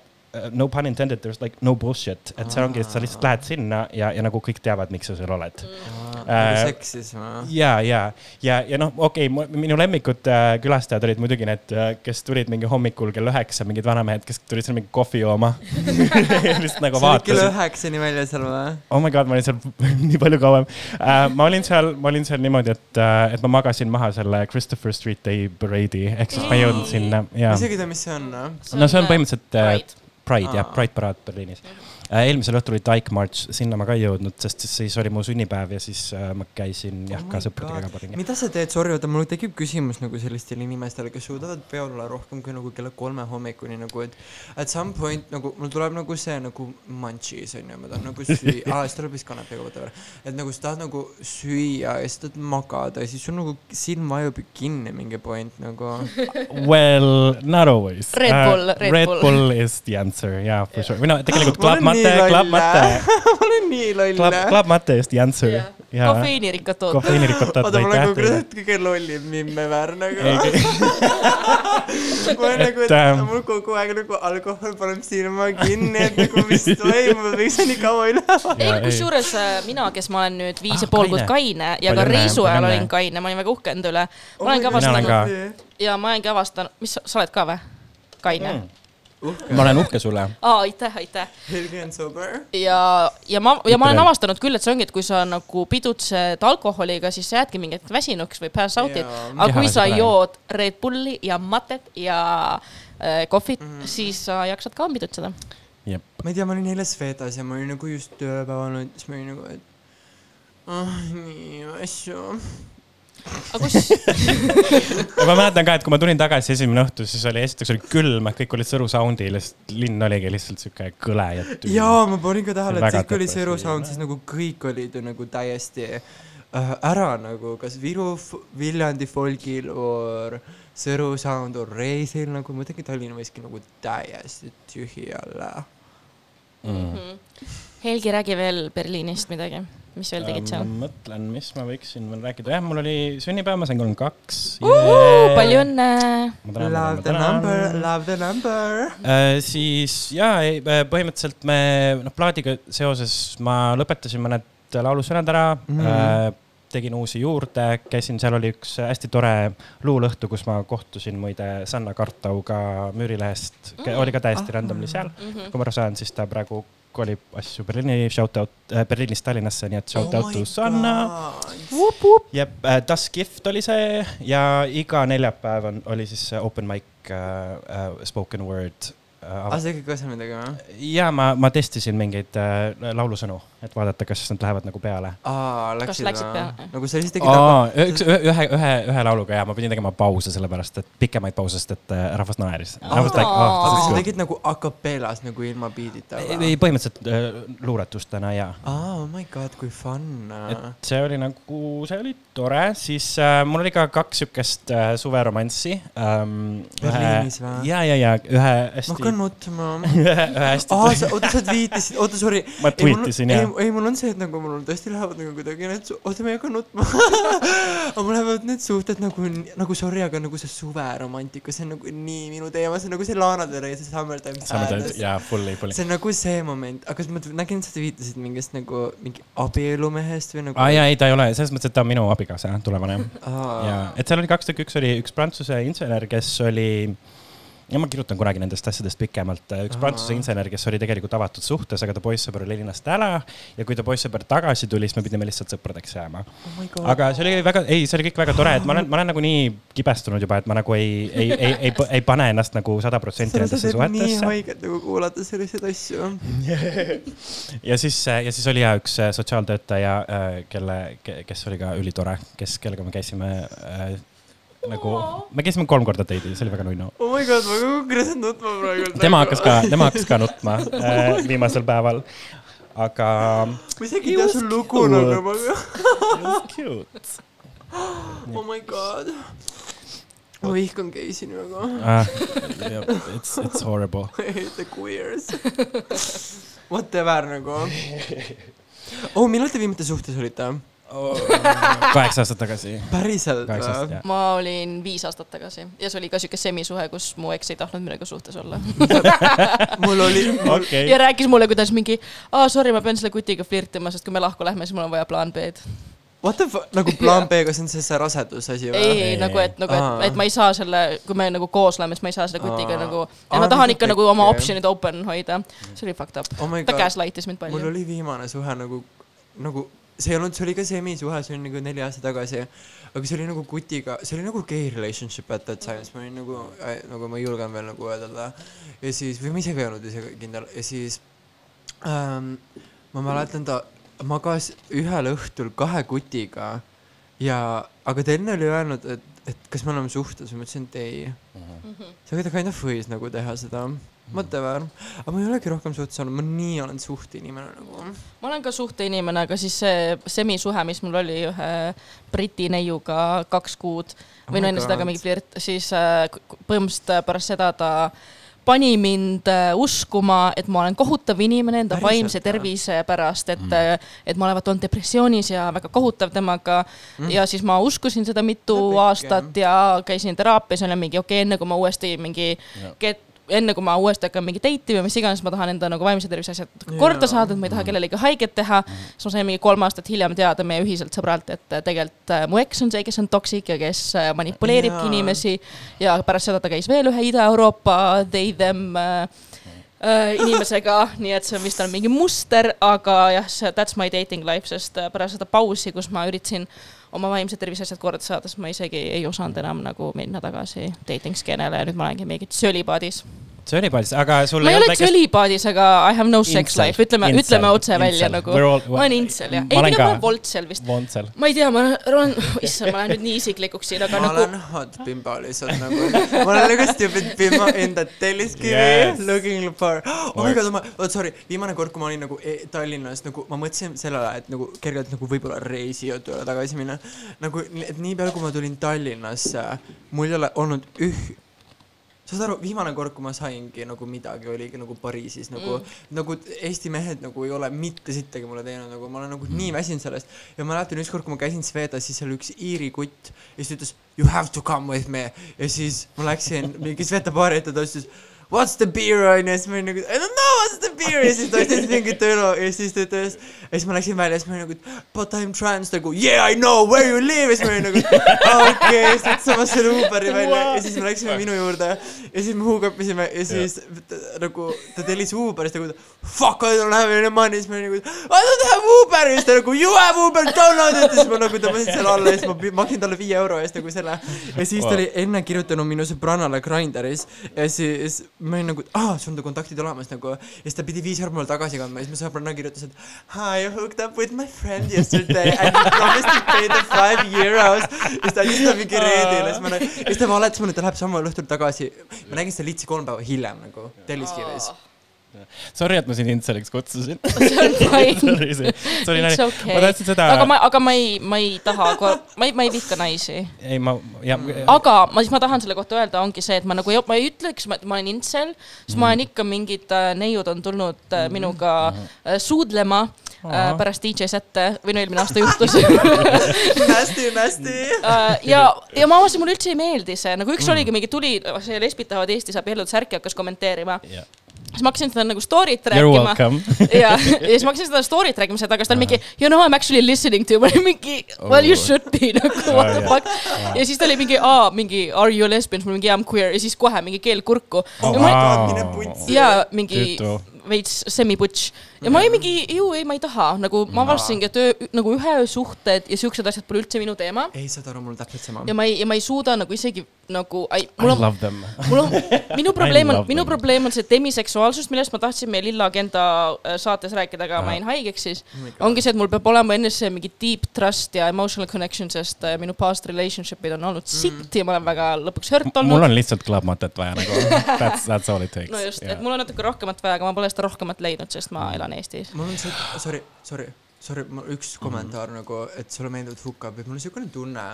no pun intended, there is like no bullshit, et see ongi, et sa lihtsalt lähed sinna ja, ja nagu kõik teavad, miks sa seal oled nagu Äh, seks siis või? ja, ja, ja, ja noh, okei okay,, minu lemmikud äh, külastajad olid muidugi need, kes tulid mingi hommikul kell üheksa, mingid vanamehed, kes tulid seal mingi kohvi jooma. lihtsalt nagu olid kella vaatasid. üheksani väljas seal või? oh my god, ma olin seal nii palju kauem uh,. ma olin seal, ma olin seal niimoodi, et uh,, et ma magasin maha selle Christopher Street Day parade'i, ehk siis ma ei jõudnud sinna ja ma. isegi ei tea, mis see on. no see on põhimõtteliselt äh, Pride. Jah Pride paraad Berliinis. Eelmisel õhtul oli Dyke March, sinna ma ka ei jõudnud, sest siis- oli mu sünnipäev ja siis äh, ma käisin jah Oh ka sõpradega pool ringi. mida sa teed, sorry, oota, mul tekib küsimus nagu sellistele inimestele, kes suudavad peol olla rohkem kui nagu kella kolme hommikuni nagu, et at some point nagu mul tuleb nagu see nagu munchies onju, ma tahan nagu süüa, aa siis tuleb vist kanepiga whatever, et nagu sa tahad nagu süüa ja siis tahad magada ja siis sul nagu silm vajub ju kinni mingi point nagu. Well, not always. Red Bull, Red Red Bull. Bull is the answer, jaa, for sure. või no tegelikult Club nii Mate, Club Mate, ma olen nii loll Club, Club Mate is the answer Jah.. jaa, kofeiinirikkad tooted. kofeiinirikotat oota, mul on nagu kurat kõige lollim mimmeväär nagu. Ma olen nagu, et ähm, mul kogu aeg nagu alkohol paneb silma kinni, et nagu mis toimub, miks sa nii kaua üleval. ei kusjuures äh, mina, kes ma olen nüüd viis Ah, ja pool kuud kaine. ja ka reisu ajal olin kaine, ma olin väga uhke enda üle. Oh ma olengi Mina olen ka. avastanud ja ma olengi avastanud, mis sa oled ka või? kaine mm.? Ma olen uhke sulle. aa, aitäh, aitäh. Helge on sober. ja, ja ma, ja ma olen avastanud küll, et see ongi, et kui sa nagu pidutsed alkoholiga, siis sa jäädki mingi hetk väsinuks või pass out'id. Jaa. aga kui sa jood Red Bulli ja matet ja äh, kohvit mm. -hmm. siis sa jaksad ka pidutseda. ma ei tea, ma olin eile Svedas ja ma olin nagu just tööpäev olnud, siis ma olin nagu, et ah, nii asju. Aga kus, ja ma mäletan ka, et kui ma tulin tagasi esimene õhtu, siis oli esiteks oli külm, kõik olid Sõru sound'il ja siis linn oligi lihtsalt sihuke kõle ja tüü. jaa, ma panin ka tähele, et siis kui oli Sõru. Sound, siis nagu kõik olid ju nagu täiesti äh, ära nagu kas Viru, Viljandi folgil or Sõru Sound or reisil nagu, muidugi Tallinn võiski nagu täiesti tühi olla. mm.. Helgi, räägi veel Berliinist midagi, mis veel tegid seal? ma mõtlen, mis ma võiksin veel rääkida, jah, mul oli sünnipäev, ma sain kolmkümmend kaks. palju õnne. Love the number, love the number. Äh, siis ja ei, äh, põhimõtteliselt me noh, plaadiga seoses ma lõpetasin mõned laulusõnad ära mm. -hmm. tegin uusi juurde, käisin, seal oli üks hästi tore luulõhtu, kus ma kohtusin muide Sanna Kartauga Müürilehest mm, -hmm. oli ka täiesti Ah. randomly seal. Mhm. kui ma aru saan, siis ta praegu kolib asju Berliini, shout out äh,, Berliinist Tallinnasse, nii et shout out to Sanna. jep, Das Gift oli see ja iga neljapäev on, oli siis open mic uh, uh, spoken word aa, uh,. sa tegid ka seal midagi või? ja ma, ma testisin mingeid uh, laulusõnu, et vaadata, kas nad lähevad nagu peale. aa, läksid või peale?? nagu sa lihtsalt tegid aga üks, ühe, ühe, ühe lauluga ja ma pidin tegema pause sellepärast, et pikemaid pause, sest et uh, rahvas naeris. rahvas Aa. ah, aga see sa tegid nagu a capellas nagu ilma biidita ei,? põhimõtteliselt uh, luuletustena ja, aa, oh my god, kui fun. et see oli nagu, see oli tore, siis uh, mul oli ka kaks siukest uh, suveromanssi um,. Berliinis või? ja, ja, ja ühe ma hästi hakkan nutma. aa, sa, oota, sa tweetisid, oota, sorry. Ma tweetisin, jah. ei, ei, mul on see, et nagu mul tõesti lähevad nagu kuidagi need, oota, ma ei hakka nutma. aga mul lähevad need suhted nagu, nagu sorry, aga nagu see suveromantika, see on nagu nii minu teema, see on nagu see Lana Del Rey, see Summertime Sadness. jaa, fully, fully. see on nagu see moment, aga ma nägin, sa tweetisid mingist nagu mingi abielumehest või nagu. aa jaa, ei ta ei ole, selles mõttes, et ta on minu abikaasa, tulevane. Aa. ja, et seal oli kaks tükki, üks oli üks prantsuse insener, kes oli ja ma kirjutan kunagi nendest asjadest pikemalt, üks Aa. prantsuse insener, kes oli tegelikult avatud suhtes, aga ta poissõber oli linnast ära ja kui ta poissõber tagasi tuli, siis me pidime lihtsalt sõpradeks jääma. oh aga see oli väga, ei, see oli kõik väga tore, et ma olen, ma olen nagu nii kibestunud juba, et ma nagu ei, ei, ei, ei, ei pane ennast nagu sada protsenti nendesse teeb nii suhetesse. haiget nagu kuulata selliseid asju. ja siis, ja siis oli ja üks äh, sotsiaaltöötaja, kelle, kes oli ka ülitore, kes, kellega me käisime äh, nagu, me käisime kolm korda date'il, see oli väga nunnu. oh my god, ma kukkusin nutma praegu. tema hakkas ka, tema hakkas ka nutma äh, viimasel päeval. aga ma isegi ei tea su lugu nagu, ma, cute oh my god. ma vihkan geisi nii väga. uh,. It's, it's horrible. I hate the queers. Whatever nagu. oh, millal te viimati suhtes olite? Kaheksa aastat tagasi. päriselt või? ma olin viis aastat tagasi ja see oli ka siuke semisuhe, kus mu eks ei tahtnud minuga suhtes olla. mul oli, mul okei ja. rääkis mulle, kuidas mingi, aa sorry, ma pean selle kutiga flirtima, sest kui me lahku lähme, siis mul on vaja plaan B-d. what the fuck, nagu plaan B, kas see on see, see raseduse asi ei, või? ei nagu, et nagu, et, et ma ei saa selle, kui me nagu koos oleme, siis ma ei saa selle kutiga Aa. nagu, Aa, ma tahan ikka nagu oma option'id open hoida. see oli fucked up. oh my ta gaslight'is mind mul palju. oli viimane suhe nagu, nagu see ei olnud, see oli ka semisuhe, see oli nagu neli aastat tagasi. aga see oli nagu kutiga, see oli nagu gay relationship at that time, siis ma olin nagu, nagu ma julgen veel nagu öelda. ja siis, või ma ise ka ei olnud ise kindel ja siis ähm, ma mäletan, ta magas ühel õhtul kahe kutiga ja, aga ta enne oli öelnud, et, et kas me oleme suhtes, ma ütlesin, et ei. see oli ta kind of võis nagu teha seda, whatever, aga ma ei olegi rohkem suhtes olnud, ma nii olen suhteinimene nagu. ma olen ka suhteinimene, aga siis see semisuhe, mis mul oli ühe Briti neiuga kaks kuud. Või no enne seda ka mingi flirt, siis äh, põhimõtteliselt pärast seda ta pani mind äh, uskuma, et ma olen kohutav inimene enda Päriselt, vaimse tervise pärast, et mm., et ma olevat olnud depressioonis ja väga kohutav temaga mm.. ja siis ma uskusin seda mitu pikki, aastat ja käisin teraapias, olin mingi okei okay,, enne kui ma uuesti mingi get, enne kui ma uuesti hakkan mingi date ima, mis iganes, ma tahan enda nagu vaimse tervise asjad Jaa. korda saada, et ma ei taha kellelegi haiget teha. siis ma sain mingi kolm aastat hiljem teada meie ühiselt sõbralt, et äh, tegelikult äh, mu eks on see, kes on toksik ja kes äh, manipuleeribki Jaa. inimesi. ja pärast seda ta käis veel ühe Ida-Euroopa they them inimesega, nii et see on vist on mingi muster, aga jah, see that's my dating life, sest pärast seda pausi, kus ma üritasin oma vaimse tervise asjad korda saada, siis ma isegi ei osanud enam nagu minna tagasi dating skeenele ja nüüd ma olengi mingit sölipaadis. söölipaadis, aga sul ma ei ole sölipaadis, aga I have no sex Incel. life, ütleme, ütleme otse välja Incel. nagu. All- ma olen incel jah, Ma ei ka. ma olen voltsel vist. Ma ei tea, ma olen, issand, ma lähen nüüd nii isiklikuks siin, aga ma nagu olen hot bimbo lihtsalt nagu, ma olen nagu stupid bimbo in the telliskivi Yes. looking for, oh my god, ma, oot sorry, viimane kord, kui ma olin nagu e Tallinnas nagu ma mõtlesin sellele, et nagu kergelt nagu võib-olla reisijutule tagasi minna. nagu, et nii peale, kui ma tulin Tallinnasse, mul ei ole olnud üh-, saad aru, viimane kord, kui ma saingi nagu midagi, oligi nagu Pariisis nagu mm., nagu Eesti mehed nagu ei ole mitte sittagi mulle teinud, nagu ma olen nagu mm. nii väsinud sellest. ja ma mäletan ükskord, kui ma käisin Svedas, siis seal üks Iiri kutt ja siis ta ütles you have to come with me ja siis ma läksin mingi Sveta baari ette, ta ütles what's the beer onju, siis ma olin nagu I don't know what's the beer ja siis ta ütles mingit õlu ja siis ta ütles ja siis ma läksin välja ja siis ma olin nagu but I m trans, nagu yeah I know where you live ja siis ma olin nagu okei okay., siis ta oma selle Uberi välja ja siis me läksime minu juurde ja siis me huugapisime ja siis nagu ta tellis Uberist nagu fuck I don't have any money, siis ma olin nagu I don't have Uber ja siis ta nagu you have Uber, download it ja siis ma nagu tõmbasin selle alla ja siis ma maksin talle viie euro eest nagu selle ja siis ta oli enne kirjutanud minu sõbrannale Grinderis ja siis ma olin nagu aa sul on ta kontaktid olemas nagu. Ja siis ta pidi viis eurot mulle tagasi kandma ja siis mu sõbranna kirjutas et hi I hooked up with my friend yesterday and he promised to pay the five euros. Ja siis ta andis seda mingi reedile. Siis ma nagu ja siis ta valetas mulle et ta läheb samal õhtul tagasi. Ma nägin seda litsi kolm päeva hiljem nagu Telliskivis Sorry, et ma sind intseliks kutsusin. Sorry, oli It's nali. okay. ma tahtsin seda, aga ma, aga ma ei, ma ei taha, ma ei, ma ei vihka naisi. ei ma, ja aga ma siis ma tahan selle kohta öelda, ongi see, et ma nagu ei, ma ei ütleks, et ma olen intsel, sest ma olen ikka mingid äh, neiud on tulnud äh, minuga äh, suudlema äh, pärast DJ sätte või no eelmine aasta juhtus nasty Äh, ja, ja ma avastasin, mulle üldse ei meeldi see, nagu üks oligi mingi tuli, see lesbid tahavad Eestis abielluda särki hakkas kommenteerima. Yeah. Siis ma hakkasin seda nagu story't rääkima. ja, ja siis ma hakkasin seda story't rääkima seda, aga siis ta oli mingi you know I m actually listening to you, ma olin mingi well you Oh. should be nagu what the fuck. ja siis ta oli mingi aa mingi are you a lesbian, siis ma olin mingi yeah I m queer. Ja siis kohe mingi keel kurku. Oh, ja mingi veits semi-butch ja ma olin mingi ju ei, ma ei taha, nagu ma avastasingi, et öö, nagu ühe öö suhted ja siuksed asjad pole üldse minu teema. Ei saad aru mul täpselt sama. Ja ma ei, ja ma ei suuda nagu isegi nagu, I mul on, love them. mul on, minu probleem on minu probleem on see demiseksuaalsus, millest ma tahtsin meie Lilla Agenda äh, saates rääkida, aga ma jäin haigeks siis. ongi see, et mul peab olema enne see mingi deep trust ja emotional connection, sest äh, minu past relationship'id on olnud sitt ja ma olen väga lõpuks hurt mul olnud. on lihtsalt klapmatet vaja nagu, that's, that's all it takes. no just, et mul on natuke rohkemat vaja, aga ma pole seda rohkemat leidnud, sest ma elan Eestis. mul on see, sorry, sorry, sorry, mul üks kommentaar nagu, et sulle meeldivad hukab, et mul on siukene tunne,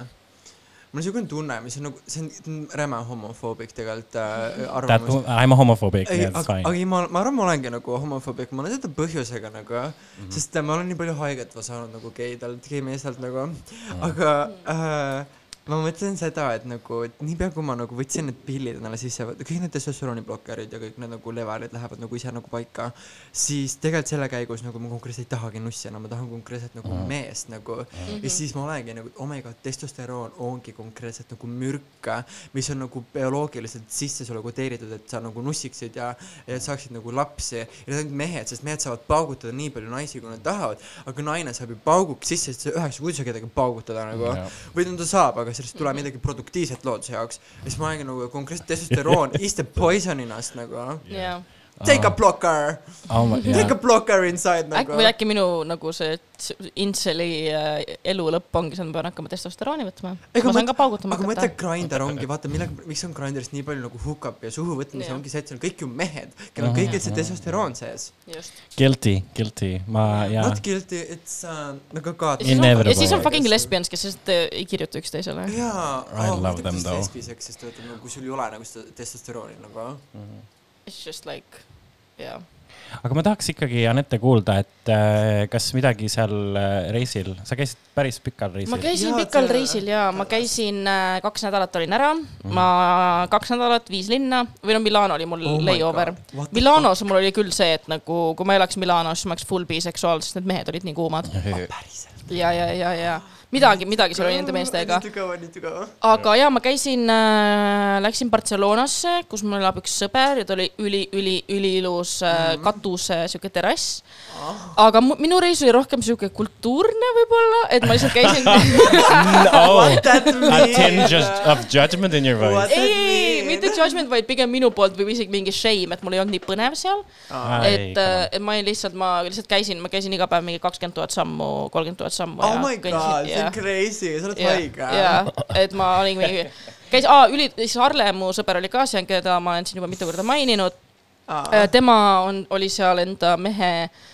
mul on siukene tunne, mis on nagu, see on räme homofoobik tegelikult äh, arvamus. I m a homophobic, that's aga, aga fine. ei, ma, ma arvan, ma olengi nagu homofoobik, ma olen teatud põhjusega nagu mm, Mhm. -hmm. sest äh, ma olen nii palju haiget saanud nagu geidelt, geimeestelt nagu, aga äh, ma mõtlen seda, et nagu, et niipea kui ma nagu võtsin need pillid endale sisse, kõik need testosterooniblokkerid ja kõik need nagu levelid lähevad nagu ise nagu paika, siis tegelikult selle käigus nagu ma konkreetselt ei tahagi nussi enam, ma tahan konkreetselt nagu Mhm. meest nagu ja siis ma olengi nagu, oh my god, testosteroon ongi konkreetselt nagu mürk, mis on nagu bioloogiliselt sisse sulle kodeeritud, et sa nagu nussiksid ja, ja et saaksid nagu lapsi. ja need on mehed, sest mehed saavad paugutada nii palju naisi, kui nad tahavad, aga naine saab ju pauguks sisse, sest see üheksa kuud ei saa kedagi paugutada nagu Jah. või no ta saab, aga sellest ei tule midagi produktiivset looduse jaoks. ja siis ma olengi nagu konkreetselt testosteroon is the poison in us nagu. jaa. Take a blocker, Oh my, take a blocker inside nagu või. äkki minu nagu see intseli äh, elu lõpp ongi see, et ma pean hakkama testosterooni võtma. ma saan ka paugutama aga mõtle, hakata. Grindr ongi, vaata millega, miks on Grindrist nii palju nagu hookup ja suhu võtmisi ongi see, et seal on kõik ju mehed, kellel on kõigil see testosteroon sees. just. Guilty, guilty, ma, jaa Not. guilty, it's uh, nagu god. ja siis on, fucking lesbians, kes lihtsalt äh, ei kirjuta üksteisele. jaa, I love them though. lesbiseks, sest vaata nagu kui sul ei ole nagu seda testosterooni nagu. It's just like, jaa. aga ma tahaks ikkagi Anette kuulda, et äh, kas midagi seal äh, reisil, sa käisid päris pikal reisil. ma käisin Jaa, pikal see- reisil ja ma käisin äh, kaks nädalat olin ära, ma kaks nädalat viis linna. Või no Milano oli mul Oh layover. Milanos mul oli küll see, et nagu kui ma elaks Milanos, siis ma oleks full biseksuaal, sest need mehed olid nii kuumad. Päriselt. ja, ja, ja, ja midagi, midagi seal oli nende meestega. aga ja ma käisin äh,, läksin Barcelonasse, kus mul elab üks sõber ja ta oli üli, üli, üliilus äh, katuse sihuke terrass. aga mu, minu reis oli rohkem sihuke kultuurne võib-olla, et ma lihtsalt käisin oh, That a tinge just of judgment in your voice. ei, ei, mitte judgment, vaid pigem minu poolt või isegi mingi shame, et mul ei olnud nii põnev seal. et, et ma olin lihtsalt, ma lihtsalt käisin, ma käisin iga päev mingi kakskümmend tuhat sammu, kolmkümmend tuhat sammu oh ja my god, see on crazy, sa oled haige. ja, et ma olin mingi, käis, aa, üli, siis Arle, mu sõber oli ka seal, keda ma olen siin juba mitu korda maininud. tema on, oli seal enda mehe äh,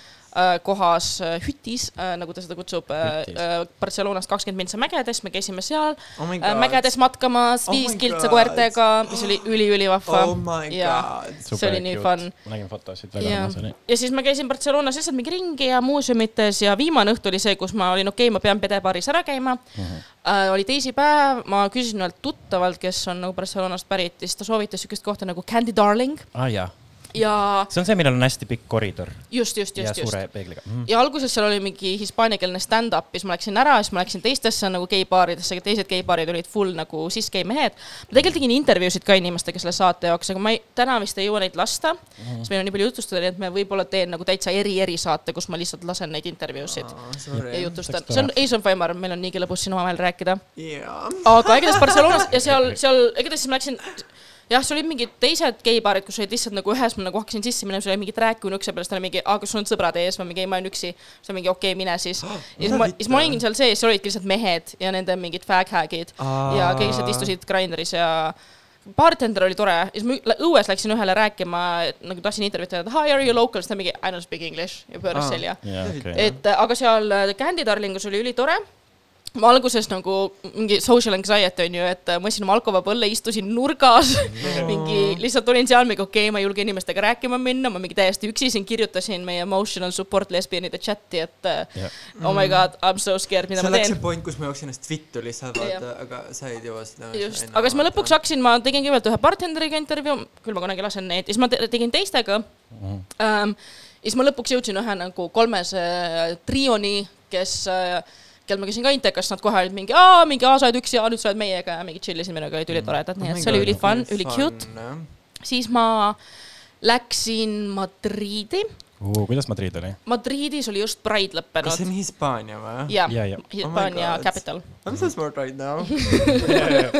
kohas äh, hütis, nagu ta seda kutsub, Hütis. Barcelonast kakskümmend mintsa mägedes, me käisime seal Oh äh, mägedes matkamas, Oh viis my kiltsa koertega, mis oli üliülivahva Oh my ja god. see oli nii fun. ma nägin fotosid, väga ja armas oli., ja siis ma käisin Barcelonas lihtsalt mingi ringi ja muuseumites ja viimane õhtu oli see, kus ma olin okei okay,, ma pean pedebaaris ära käima. Mhm. -huh. Uh, oli teisipäev, ma küsisin ühelt tuttavalt, kes on nagu Barcelonast pärit ja siis ta soovitas sihukest kohta nagu Candy Darling aa ah, jaa, ja see on see, millel on hästi pikk koridor just, just, ja just, just. suure peegliga mm.. ja alguses seal oli mingi hispaaniakeelne stand-up ja siis ma läksin ära, siis ma läksin teistesse nagu geibaaridesse, teised geibaarid olid full nagu siis gei mehed. ma tegelikult tegin intervjuusid ka inimestega selle saate jaoks, aga ma ei, täna vist ei jõua neid lasta mm. -hmm. sest meil on nii palju jutustada, nii et me võib-olla teen nagu täitsa eri-eri saate, kus ma lihtsalt lasen neid intervjuusid ja jutustan. See on tore. Ace on ma arvan, meil on niigi lõbus siin omavahel rääkida. jaa. aga igatahes Barcelonas ja seal, seal, igatahes siis ma läksin jah, seal olid mingid teised geibaarid, kus olid lihtsalt nagu ühes ma nagu hakkasin sisse minema, seal oli mingit rääkimine ukse peal, siis ta oli mingi, aa, kas sul on sõbrad ees, ma mingi, ei, ma olen üksi. siis ta mingi, okei okay,, mine siis. ja siis ma, siis ma olingi seal sees, seal olidki lihtsalt mehed ja nende mingid fag-hag'id ja kõik lihtsalt istusid Grindris ja bartender oli tore ja siis ma õues läksin ühele rääkima, nagu tahtsin intervjuud teha, et hi, are you local, siis ta mingi I don't speak english ja pööras Aa. selja. jaa, okei. et aga seal Candy Darlingus oli ülitore. Ma alguses nagu mingi social anxiety on ju, et äh, ma ostsin oma alkovaba õlle, istusin nurgas, mingi lihtsalt olin seal mingi okei okay,, ma ei julge inimestega rääkima minna, ma mingi täiesti üksi siin kirjutasin meie emotional support lesbianide chati, et äh, Jah. oh my god, I m so scared, mida see ma läks see teen. point, kus ma jooksin ennast vittu lihtsalt vaata, aga sa ei jõua seda. just, aga siis ma lõpuks hakkasin, ma tegin kõigepealt ühe bartenderiga intervjuu, küll ma kunagi lasen neid, siis ma te tegin teistega ähm,. ja siis ma lõpuks jõudsin ühe nagu kolmese äh, trioni, kes äh, kel ma käisin ka Intekas, nad kohe olid mingi, aa, mingi, aa, sa oled üksi, aa, nüüd sa oled meiega ja mingi chill isid minuga, olid ülitoredad, nii et see oli ülifun, ülicute. siis ma läksin Madriidi. Kuidas Madrid oli? Madriidis oli just Pride kas see lõppenud. on Hispaania või? jah Ja, ja., Hispaania Oh God. capital. I m so smart right now.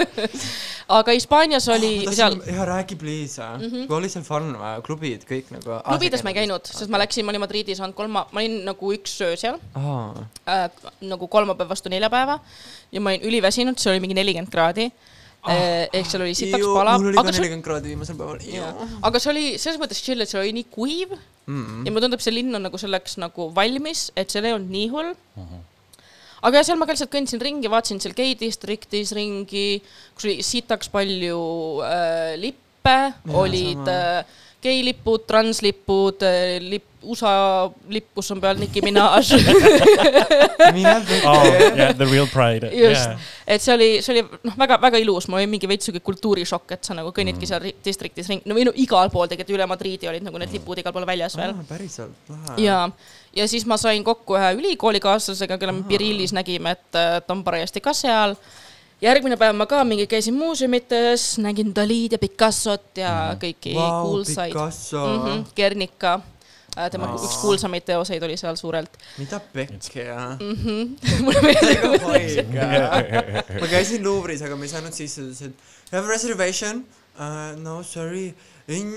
aga Hispaanias oli seal, ja räägi please mm, -hmm. kui oli seal fun või, klubid kõik nagu. klubides ma ei käinud, sest ma läksin, ma olin Madriidis olnud kolma, ma olin nagu üks öö seal aa, äh, nagu kolmapäev vastu neljapäeva ja ma olin üliväsinud, see oli mingi nelikümmend kraadi. Ehk seal oli sitaks pala, mul oli ka aga nelikümmend kraadi viimasel päeval. aga see oli selles mõttes chill, et see oli nii kuiv Mm. ja mulle tundub, see linn on nagu selleks nagu valmis, et seal ei olnud nii hull. aga jah, seal ma ka lihtsalt kõndsin ringi, vaatasin seal gei districtis ringi, kus oli sitaks palju äh, lippe, olid äh, geilipud, translipud äh,, lipp, USA lipp, kus on peal Nicki Minaj oh yeah the real pride just yeah., et see oli, see oli noh, väga-väga ilus, mul oli mingi veits siuke kultuurishokk, et sa nagu kõnnidki seal ri- districtis ringi, no või no igal pool tegelikult üle Madriidi olid nagu need lipud igal pool väljas veel. päriselt, lahe. ja, ja siis ma sain kokku ühe ülikoolikaaslasega, kelle me Pirillis nägime, et äh, ta on parajasti ka seal. järgmine päev ma ka mingi käisin muuseumites, nägin Dalid ja Picassot ja mm. kõiki Vau, kuulsaid mm. -hmm. -hmm. Guernica, tema Aa. üks kuulsamaid teoseid oli seal suurelt mida pekki, jah. mm. -hmm. mulle meeldib. ma käisin Louvre'is, aga ma ei saanud sisse, ta ütles, et you have a reservation uh,? no sorry,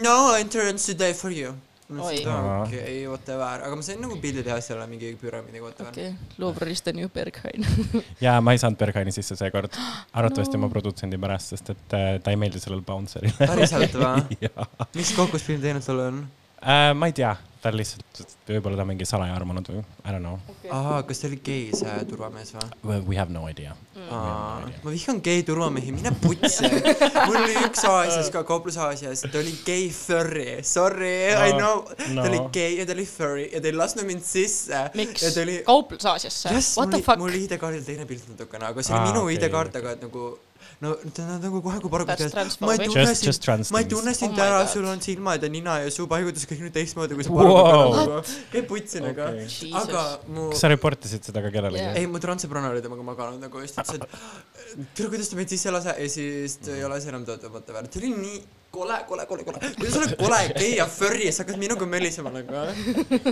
no entrance today for you. Oi. okei okay,, whatever, aga ma sain nagu pildi teha selle mingi püramiidi kohta okei, Louvre'ist on ju Berghain. ja ma ei saanud Berghaini sisse seekord, arvatavasti oma produtsendi pärast, sest et äh, ta ei meeldi sellele bouncer'ile. päriselt või? Mis kokkuspilm teinud sul on? Äh, ma ei tea, ta lihtsalt, võib-olla ta on mingi salaja armunud või I don't know. aa, kas ta oli gei see turvamees või? We have no idea. Aa, ma vihkan gei turvamehi, mine putsi. mul oli üks Aasias ka, kauplus-Aasias, ta oli gei furry, sorry No, I know, no. ta oli gei ja ta oli furry ja ta ei lasknud mind sisse. miks oli,? kauplusaasiasse jess, what mul the oli, fuck mul? oli ID-kaardil teine pilt natukene, aga see oli Aa, minu okei, ID-kaart, okei. aga et nagu no ta on nagu kohe, kui paraku tead, ma ei tunne sind, ma ei tunne sind Oh ära, sul on silmad ja nina ja suu paigutus kõik nüüd teistmoodi, kui sa Wow. paraku nagu käib putsi nagu Okei. aga mu kas sa reportisid seda ka kellelegi? Ei, mu transõbranna oli temaga maganud nagu just ütles, et tere, kuidas ta meid sisse ei lase? Ja siis ta ei ole see enam töötav, vaata väärt, see oli nii kole, kole, kole, kole, kuidas sa oled kole gei ja furry sa hakkad minuga mölisema nagu,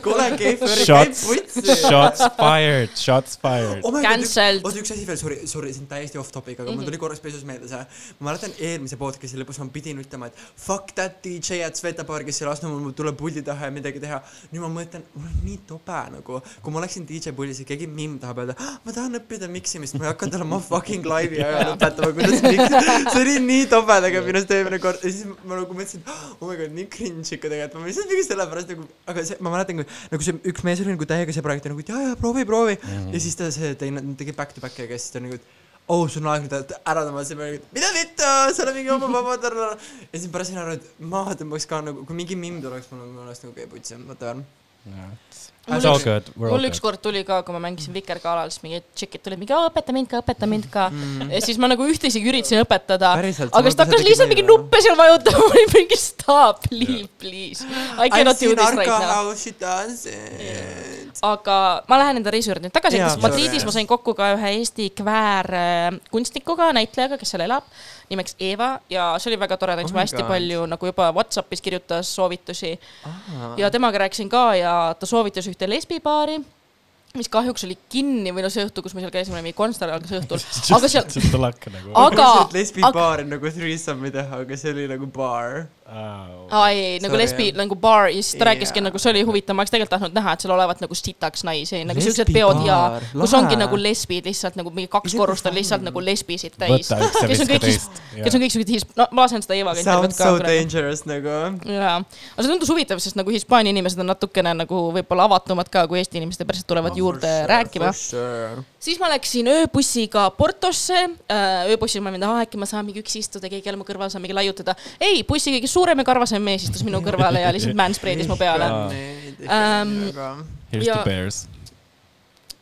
kole gei furry, käib Shots, putsi. shots fired, shots fired. Oh my God, Cancelled. oota, üks asi veel, sorry, sorry, see on täiesti off topic, aga mm -hmm. mul tuli korraks pesus meelde see. ma mäletan eelmise podcast'i lõpus ma pidin ütlema, et fuck that DJ at Sveta bar, kes ei lasknud mul tulla puldi taha ja midagi teha. nüüd ma mõtlen, mul on nii tobe nagu, kui ma oleksin DJ puldis ja keegi mimm tahab öelda, ma tahan õppida miksimist, ma ei hakanud talle oma fucking laivi aja lõpetama, kuidas miks. see oli nii tobe tegelikult minu arust eelmine kord ja siis ma nagu mõtlesin, oh my god, nii cringe ikka tegelikult, ma lihtsalt mingi sellepärast nagu, aga see, ma mäletan, kui nagu see üks mees oli nagu täiega sõbralik, ta nagu, jaa, jaa, proovi, proovi mm. -hmm. ja siis ta see teine tegi back to back'i ja siis ta nagu, et oh, sul on aeg nüüd ära tõmmata, siis ma olin, mida vittu, sa oled mingi oma vaba tarla. ja siis pärast sain aru, et maha tõmbaks ka nagu, kui mingi mimm tuleks, mul on, oleks nagu käib putsi, whatever. It's all good, we're all mul ükskord tuli ka, kui ma mängisin Vikerkaalal, siis mingid tšikid tulid mingi õpeta mind ka, õpeta mind ka mm.. ja siis ma nagu ühtlasi üritasin õpetada, aga siis ta hakkas lihtsalt meile, nuppe seal vajutama, ma olin mingi stop, leave please. I cannot do this right now. aga ma lähen enda reisi juurde nüüd tagasi, Madridis ma sain kokku ka ühe Eesti kväärkunstnikuga, näitlejaga, kes seal elab, nimeks Eeva ja see oli väga tore, ta andis Oh mulle hästi God. palju nagu juba Whatsappis kirjutas soovitusi ja temaga rääkisin ka ja ta soovitas ühte lesbibaari, mis kahjuks oli kinni või no see õhtu, kus me seal käisime, oli kontsert algas õhtul, aga seal, nagu. aga, lesbi aga- baar on nagu threesome'i teha, aga see oli nagu baar. Aa ei, nagu Sorry, lesbi nagu baar ja siis ta Jaa. rääkiski nagu see oli huvitav, ma oleks tegelikult tahtnud näha, et seal olevat nagu sitaks naisi, nagu siuksed peod ja kus ongi nagu lesbid lihtsalt nagu mingi kaks korrust on lihtsalt nagu lesbisid täis. kes on kõik teist. kes on kõik siuksed his-, no ma lasen seda Eevaga Sounds intervjuud ka so kuradi. dangerous nagu. jaa, aga see tundus huvitav, sest nagu Hispaania inimesed on natukene nagu võib-olla avatumad ka, kui Eesti inimesed ja päriselt tulevad juurde rääkima. Siis ma läksin ööbussiga Portosse. ööbussil ma olin, et äkki ma saan mingi üksi istuda, keegi jälle mu kõrval saab mingi laiutada. ei, bussi kõige suurem ja karvasem mees istus minu kõrvale ja lihtsalt manspreadis mu peale. Ähm, Here's ja- the bears.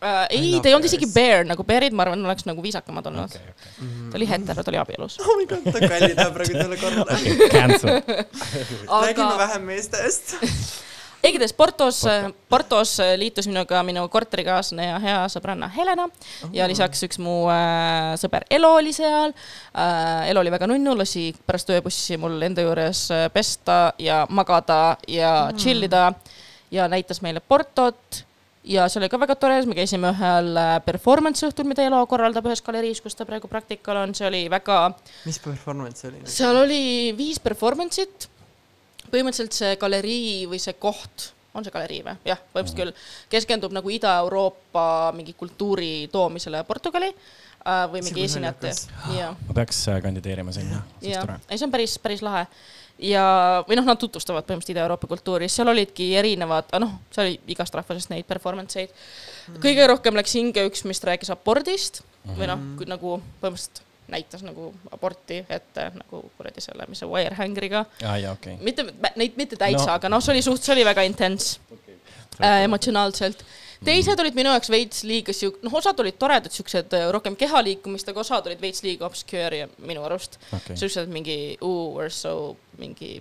Uh, ei, ta ei olnud isegi bear nagu bear'id, ma arvan, oleks nagu viisakamad olnud okei, okei. ta oli hetero, ta oli abielus. oh my god, ta kallidab praegu talle. Cancel. räägime vähem meestest. igatahes Portos, Portos liitus minuga minu korterikaaslane ja hea sõbranna Helena ja lisaks üks mu äh, sõber Elo oli seal äh,. Elo oli väga nunnu, lasi pärast ööbussi mul enda juures äh, pesta ja magada ja chill ida ja näitas meile Portot ja see oli ka väga tore, me käisime ühel äh, performance õhtul, mida Elo korraldab ühes galeriis, kus ta praegu praktikal on, see oli väga mis performance see oli? seal oli viis performance'it. Põhimõtteliselt see galerii või see koht, on see galerii või? jah, põhimõtteliselt küll, keskendub nagu Ida-Euroopa mingi kultuuri toomisele Portugali. äh, või mingi esinejate ma peaks äh, kandideerima sinna, see oleks tore., ei see on päris, päris lahe. ja, või noh, nad tutvustavad põhimõtteliselt Ida-Euroopa kultuuri, seal olidki erinevad, noh, seal oli igast rahvusest neid performance eid. kõige rohkem läks hinge üks, mis rääkis abordist või noh, nagu põhimõtteliselt näitas nagu aborti ette nagu kuradi selle, mis see wirehangriga. aa jaa, okei. mitte, neid mitte täitsa No. aga noh, see oli suht, see oli väga intens äh, emotsionaalselt. teised olid minu jaoks veits liiga siuk-, noh, osad olid toredad, siuksed äh, rohkem kehaliikumist, aga osad olid veits liiga obscure ja minu arust okei, siuksed mingi ooh, we are so mingi,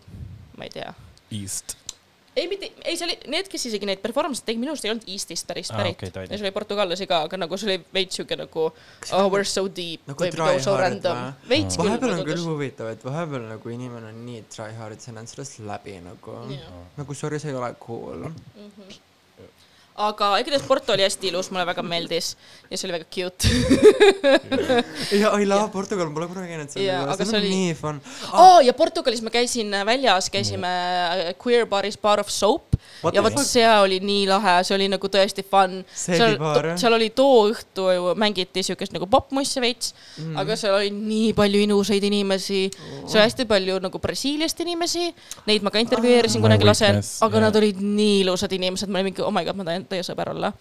ma ei tea. East. ei, mitte, ei, see oli, need, kes isegi neid performance'e tegid, minu arust ei olnud Eestist päris Aa, pärit okei, okay,. ja see oli portugallasi ka, aga nagu see oli veits siuke nagu oh we are so deep Nagu try go so hard random veits küll vahepeal on mulle küll huvitav, et vahepeal nagu inimene on nii tryhard, see on sellest läbi nagu. Jaa. nagu sorry, sa ei ole cool. Aga igatahes Porto oli hästi ilus, mulle väga meeldis ja see oli väga cute. ja I love Portugal, ma pole kunagi käinud seal see on oli- nii fun. oh,. ja Portugalis ma käisin väljas, käisime äh, Queer Baris Bar of Soap What ja vot see oli nii lahe, see oli nagu tõesti fun. seal seal oli too õhtu ju mängiti siukest nagu popmussi veits mm., aga seal oli nii palju ilusaid inimesi oh., seal oli hästi palju nagu Brasiiliast inimesi, neid ma ka intervjueerisin My kunagi lasen, aga yeah. nad olid nii ilusad inimesed, ma olin mingi oh my god, ma tahan teie sõber olla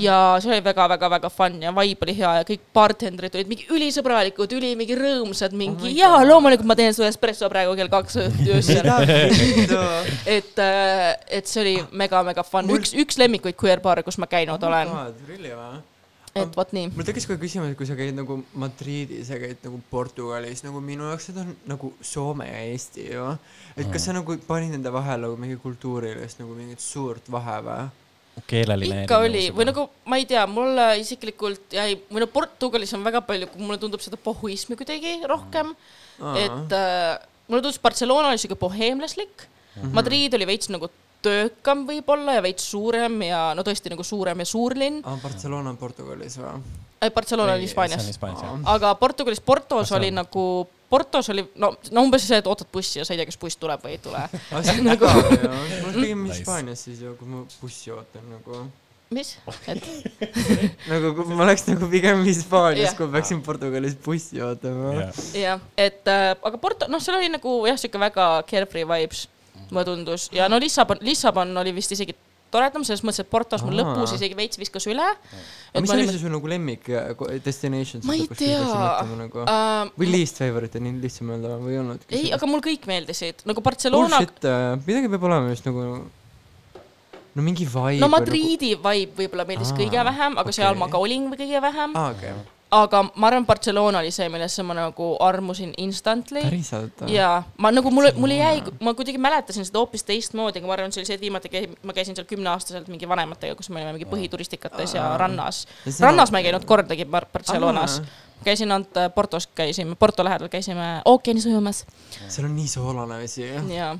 ja see oli väga-väga-väga fun ja vibe oli hea ja kõik bartenderid olid mingi ülisõbralikud, üli mingi rõõmsad, mingi oh jaa, loomulikult ma teen su espresso praegu kell kaks öösel. et, et see oli mega-mega fun, Mul- üks, üks lemmikuid queer baare, kus ma käinud olen, Really et vot nii. mul tekkis kohe küsimus, et kui sa käid nagu Madridis ja käid nagu Portugalis, nagu minu jaoks need on nagu Soome ja Eesti ju. et kas sa nagu panid nende vahel nagu mingi kultuurilist nagu mingit suurt vahe või? Keeleline ikka oli või nagu ma ei tea, mulle isiklikult jäi, või no Portugalis on väga palju, mulle tundub seda pohhuismi kuidagi rohkem, et äh, mulle tundus Barcelona oli siuke boheemlaslik mm, -hmm. Madrid oli veits nagu töökam võib-olla ja veits suurem ja no tõesti nagu suurem ja suurlinn. aa, Barcelona on Portugalis või? Barcelona oli Hispaanias, aga Portugalis Portos Barcelona. oli nagu, Portos oli no, no umbes see, et ootad bussi ja sa ei tea, kas buss tuleb või ei tule. nagu ma pigem Nice. Hispaanias siis ju, kui ma bussi ootan nagu. mis? et nagu kui ma oleks nagu pigem Hispaanias Jah., kui ma peaksin Portugalis bussi ootama. jah, et äh, aga Porto, noh, seal oli nagu jah, siuke väga carefree vibes, mulle tundus ja no Lissabon, Lissabon oli vist isegi toredam selles mõttes, et Portos mul lõpus isegi veits viskas üle. aga mis oli see su nagu lemmik äh, destination? Ma ei tea. Nagu? Uh, või least favorite on nii lihtsam öelda või ei olnud? ei, aga mul kõik meeldisid, nagu Barcelona, Bullshit, midagi peab olema just nagu, no mingi vibe. no Madriidi vibe võib-olla meeldis Aa, kõige vähem, aga seal okei. ma ka olin kõige vähem. aa, okei. Aga ma arvan, Barcelona oli see, millesse ma nagu armusin instantly. päriselt? ja ma nagu mulle, mulle jäi, ma kuidagi mäletasin seda hoopis teistmoodi, aga ma arvan, see oli see, et viimati ma käisin seal kümneaastaselt mingi vanematega, kus me olime mingi põhituristikates ja rannas. Rannas ma ei käinud kordagi Bar- Barcelonas käisin ainult äh, Portos käisime, Porto lähedal käisime ookeanis ujumas seal on nii soolane vesi. ja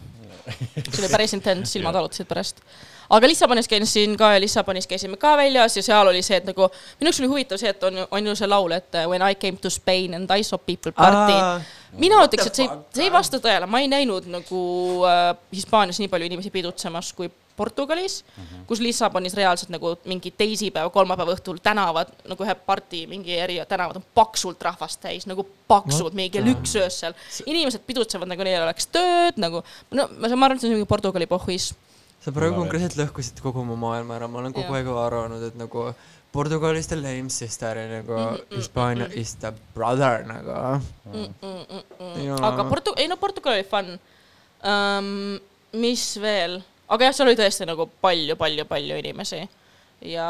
see oli päris intens, silmad valutasid pärast. Aga Lissabonis käisin ka ja Lissabonis käisime ka väljas ja seal oli see, et nagu minu jaoks oli huvitav see, et on on ju see laul, et uh, when I came to Spain and I saw people party. mina ütleks, et see ei, see ei vasta tõele, ma ei näinud nagu äh, Hispaanias nii palju inimesi pidutsemas kui Portugalis mm, -hmm. kus Lissabonis reaalselt nagu mingi teisipäeva, kolmapäeva õhtul tänavad nagu ühe parti mingi eri tänavad on paksult rahvast täis, nagu paksud, What mingi kell üks öösel. inimesed pidutsevad nagu neil oleks tööd nagu, no ma ma arvan, et see on mingi Portugali pohhuis. Sa praegu konkreetselt lõhkusid kogu mu maailma ära, ma olen kogu aeg arvanud, et nagu Portugal is the lame sister ja nagu Hispaania is the brother nagu. Jaa. aga Portu-, ei no Portugal oli fun um,. mis veel, aga jah, seal oli tõesti nagu palju-palju-palju inimesi ja.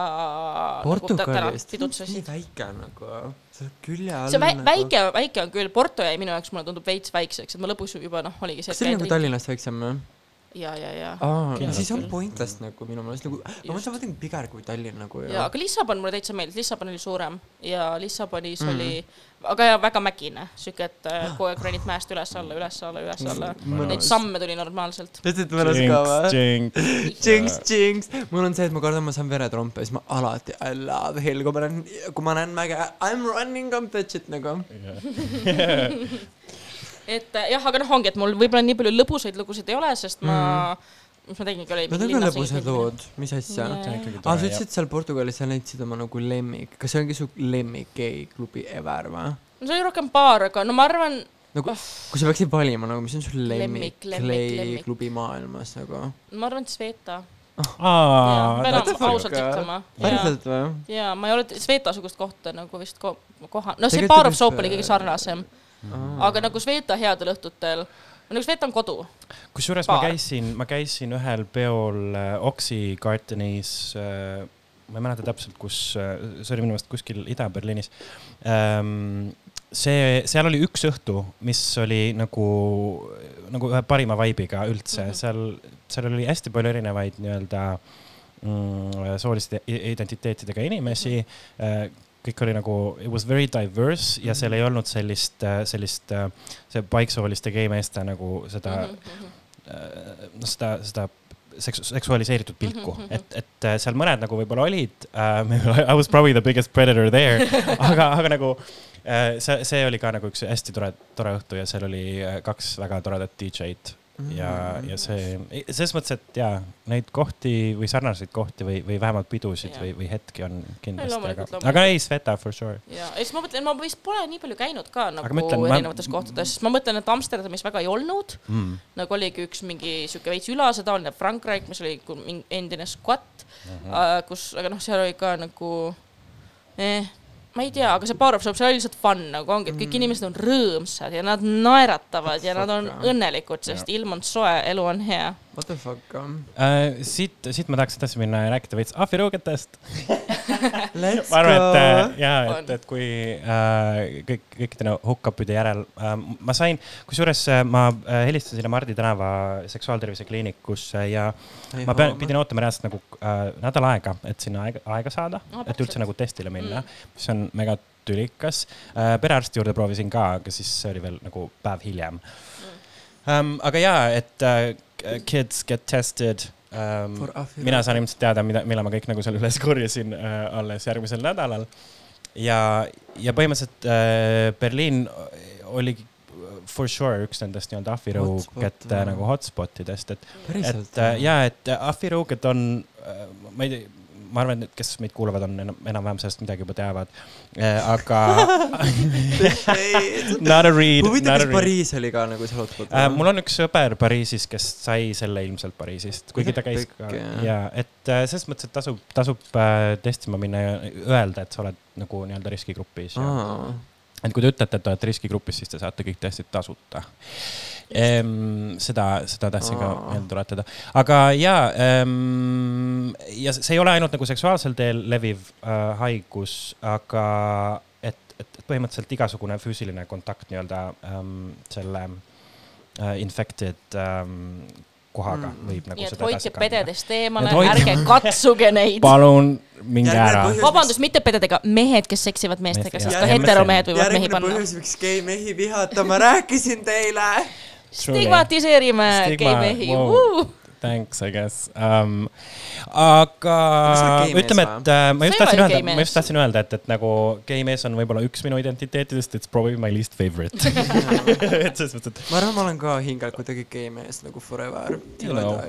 Portugalist, nii pidutsesid. väike nagu, sa oled külje all. see vä-, väike, väike on küll, Porto jäi minu jaoks, mulle tundub veits väikseks, et ma lõpus juba noh, oligi see. kas see oli nagu Tallinnast väiksem või? ja, ja, ja, aa, siis on pointless nagu minu meelest nagu, ma mõtlen, vaata Piger kui Tallinn nagu ja aga Lissabon mulle täitsa meeldis, Lissabon oli suurem ja Lissabonis Mm. oli, aga ja väga mägine, siuke, et äh, kogu aeg ronid mäest üles-alla, üles-alla, üles-alla. Neid samme tuli normaalselt. ütlesid mõnus ka või? Jinx, Jinx, jinx, mul on see, et ma kardan, ma saan veretrompe, siis ma alati I love hill, kui ma näen, kui ma näen mäge, I m running on bitch'it nagu. et äh, jah, aga noh, ongi, et mul võib-olla nii palju lõbusaid lugusid ei ole, sest ma mm. mis ma tegingi, oli. Need on ka lõbusad lood, mis asja? Jaa. ikkagi aa, sa ütlesid seal Portugalis sa leidsid oma nagu lemmik, kas see ongi su lemmik geiklubi ever või? no see oli rohkem baar, aga no ma arvan, nagu, kui sa peaksid valima nagu, mis on su lemmik Lemmik, geiklubi maailmas nagu? ma arvan, et Sveta. aa, ausalt ütlema. päriselt või? ja ma ei ole Sveta-sugust kohta nagu vist ko koha, no see Tegelikult Bar of vist, Soap oli kõige sarnasem, aga nagu Sveta headel õhtutel, nagu Sveta on kodu. kusjuures ma käisin, ma käisin ühel peol äh, Oxy Gardenis äh,, ma ei mäleta täpselt, kus, see oli minu meelest kuskil Ida-Berliinis ähm,. see, seal oli üks õhtu, mis oli nagu, nagu ühe parima vibe'iga üldse mm, Mhm. -hmm. seal, seal oli hästi palju erinevaid nii-öelda mm, sooliste identiteetidega inimesi äh, kõik oli nagu, it was very diverse ja seal ei olnud sellist, sellist, see paiksooliste geimeeste nagu seda Mhm. äh, noh, seda, seda seksu-, seksualiseeritud pilku Mhm, mhm. et, et äh, seal mõned nagu võib-olla olid uh. I was probably the biggest predator there, aga, aga nagu äh, see, see oli ka nagu üks hästi tore, tore õhtu ja seal oli äh, kaks väga toredat DJ-d ja, ja see, selles mõttes, et jaa, neid kohti või sarnaseid kohti või, või vähemalt pidusid Jaa. või, või hetki on kindlasti, aga aga ei, Sveta for sure. ja, ja siis ma mõtlen, ma vist pole nii palju käinud ka nagu ma ütlen, ma- erinevates kohtades, sest ma mõtlen, et Amsterdamis väga ei olnud, Mm. nagu oligi üks mingi sihuke veits ülasetaoline Frankreich, mis oli endine squat Mhm. uh,, kus, aga noh, seal oli ka nagu eh,, ma ei tea, aga see Bar of Soap, see oli lihtsalt fun nagu ongi, et kõik Mm. inimesed on rõõmsad ja nad naeratavad ja nad on õnnelikud, sest ilm on soe, elu on hea. What the fuck um?? Uh, siit, siit ma tahaks edasi minna ja rääkida veits ahvirõugetest. Ma arvan, et äh, ja, et et kui äh, kõik, kõikide hookup-ide järel äh, ma sain, kusjuures äh, ma äh, helistasin Mardi tänava seksuaaltervise kliinikusse ja ma pean, pidin ootama reaalselt nagu äh, nädal aega, et sinna aega, aega saada No, et üldse nagu testile minna Mm. mis on mega tülikas äh,. perearsti juurde proovisin ka, aga siis see oli veel nagu päev hiljem Mm. um,. aga ja, et uh, kids get tested um,. mina saan ilmselt teada, mida, millal ma kõik nagu seal üles korjasin äh, alles järgmisel nädalal. ja, ja põhimõtteliselt äh, Berliin oligi for sure üks nendest nii-öelda ahvirõugete nagu hotspot idest, et, et äh, ja, et ahvirõuged on, ma ei tea, ma arvan, et kes meid kuulavad, on enam, enam-vähem sellest midagi juba teavad äh,. aga not a read, huvitav, kas. Pariis oli ka nagu seal hotspot Äh, mul on üks sõber Pariisis, kes sai selle ilmselt Pariisist, kuigi ta käis ka ja et äh, selles mõttes, et tasub, tasub testima minna ja öelda, et sa oled nagu nii-öelda riskigrupis et kui te ütlete, et te olete riskigrupis, siis te saate kõik testid tasuta ehm,. seda, seda tahtsin ka meelde tuletada, aga ja ehm,, ja see ei ole ainult nagu seksuaalsel teel leviv äh, haigus, aga et, et põhimõtteliselt igasugune füüsiline kontakt nii-öelda ähm, selle äh, infected ähm, kohaga Mm. võib nagu nii seda hoidke pededest eemale Et, hoidke- ärge katsuge neid. palun minge Järgmine ära. vabandust, mitte pededega, mehed, kes seksivad meestega, Mees- sest ka heteromehed võivad mehi järgmine panna. põhjus, miks gei mehi vihata, ma rääkisin teile. Stigmatiseerime Stigma, gei mehi wow.. Thanks, I guess um,. aga ütleme, et äh, ma just tahtsin öelda ma just tahtsin öelda, et, et nagu gei mees on võib-olla üks minu identiteetidest, it's probably my least favorite. et selles mõttes, et ma arvan, ma olen ka hingelt kuidagi gei mees nagu forever. You know.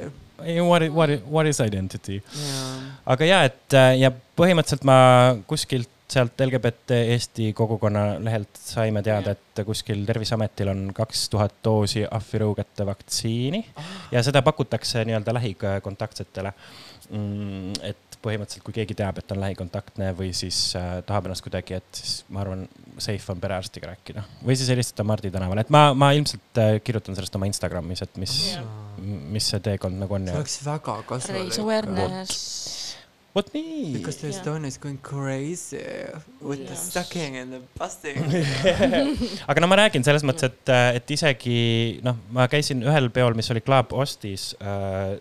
ei, what, what, what is identity? jaa, aga ja, et äh, ja põhimõtteliselt ma kuskilt sealt LGBT Eesti kogukonna lehelt saime teada, et kuskil Terviseametil on kaks tuhat doosi ahvirõugete vaktsiini ja seda pakutakse nii-öelda lähikontaktsetele. Mm,. et põhimõtteliselt, kui keegi teab, et on lähikontaktne või siis äh, tahab ennast kuidagi, et siis ma arvan, safe on perearstiga rääkida. Või siis helistada Mardi tänavale, et ma, ma ilmselt äh, kirjutan sellest oma Instagramis, et mis mis see teekond nagu on see oleks väga kasulik. Vot nii. Because the. Estonia is going crazy with the Jaa. sucking and the busting. aga no ma räägin selles mõttes, et, et isegi noh, ma käisin ühel peol, mis oli Club Ostis äh,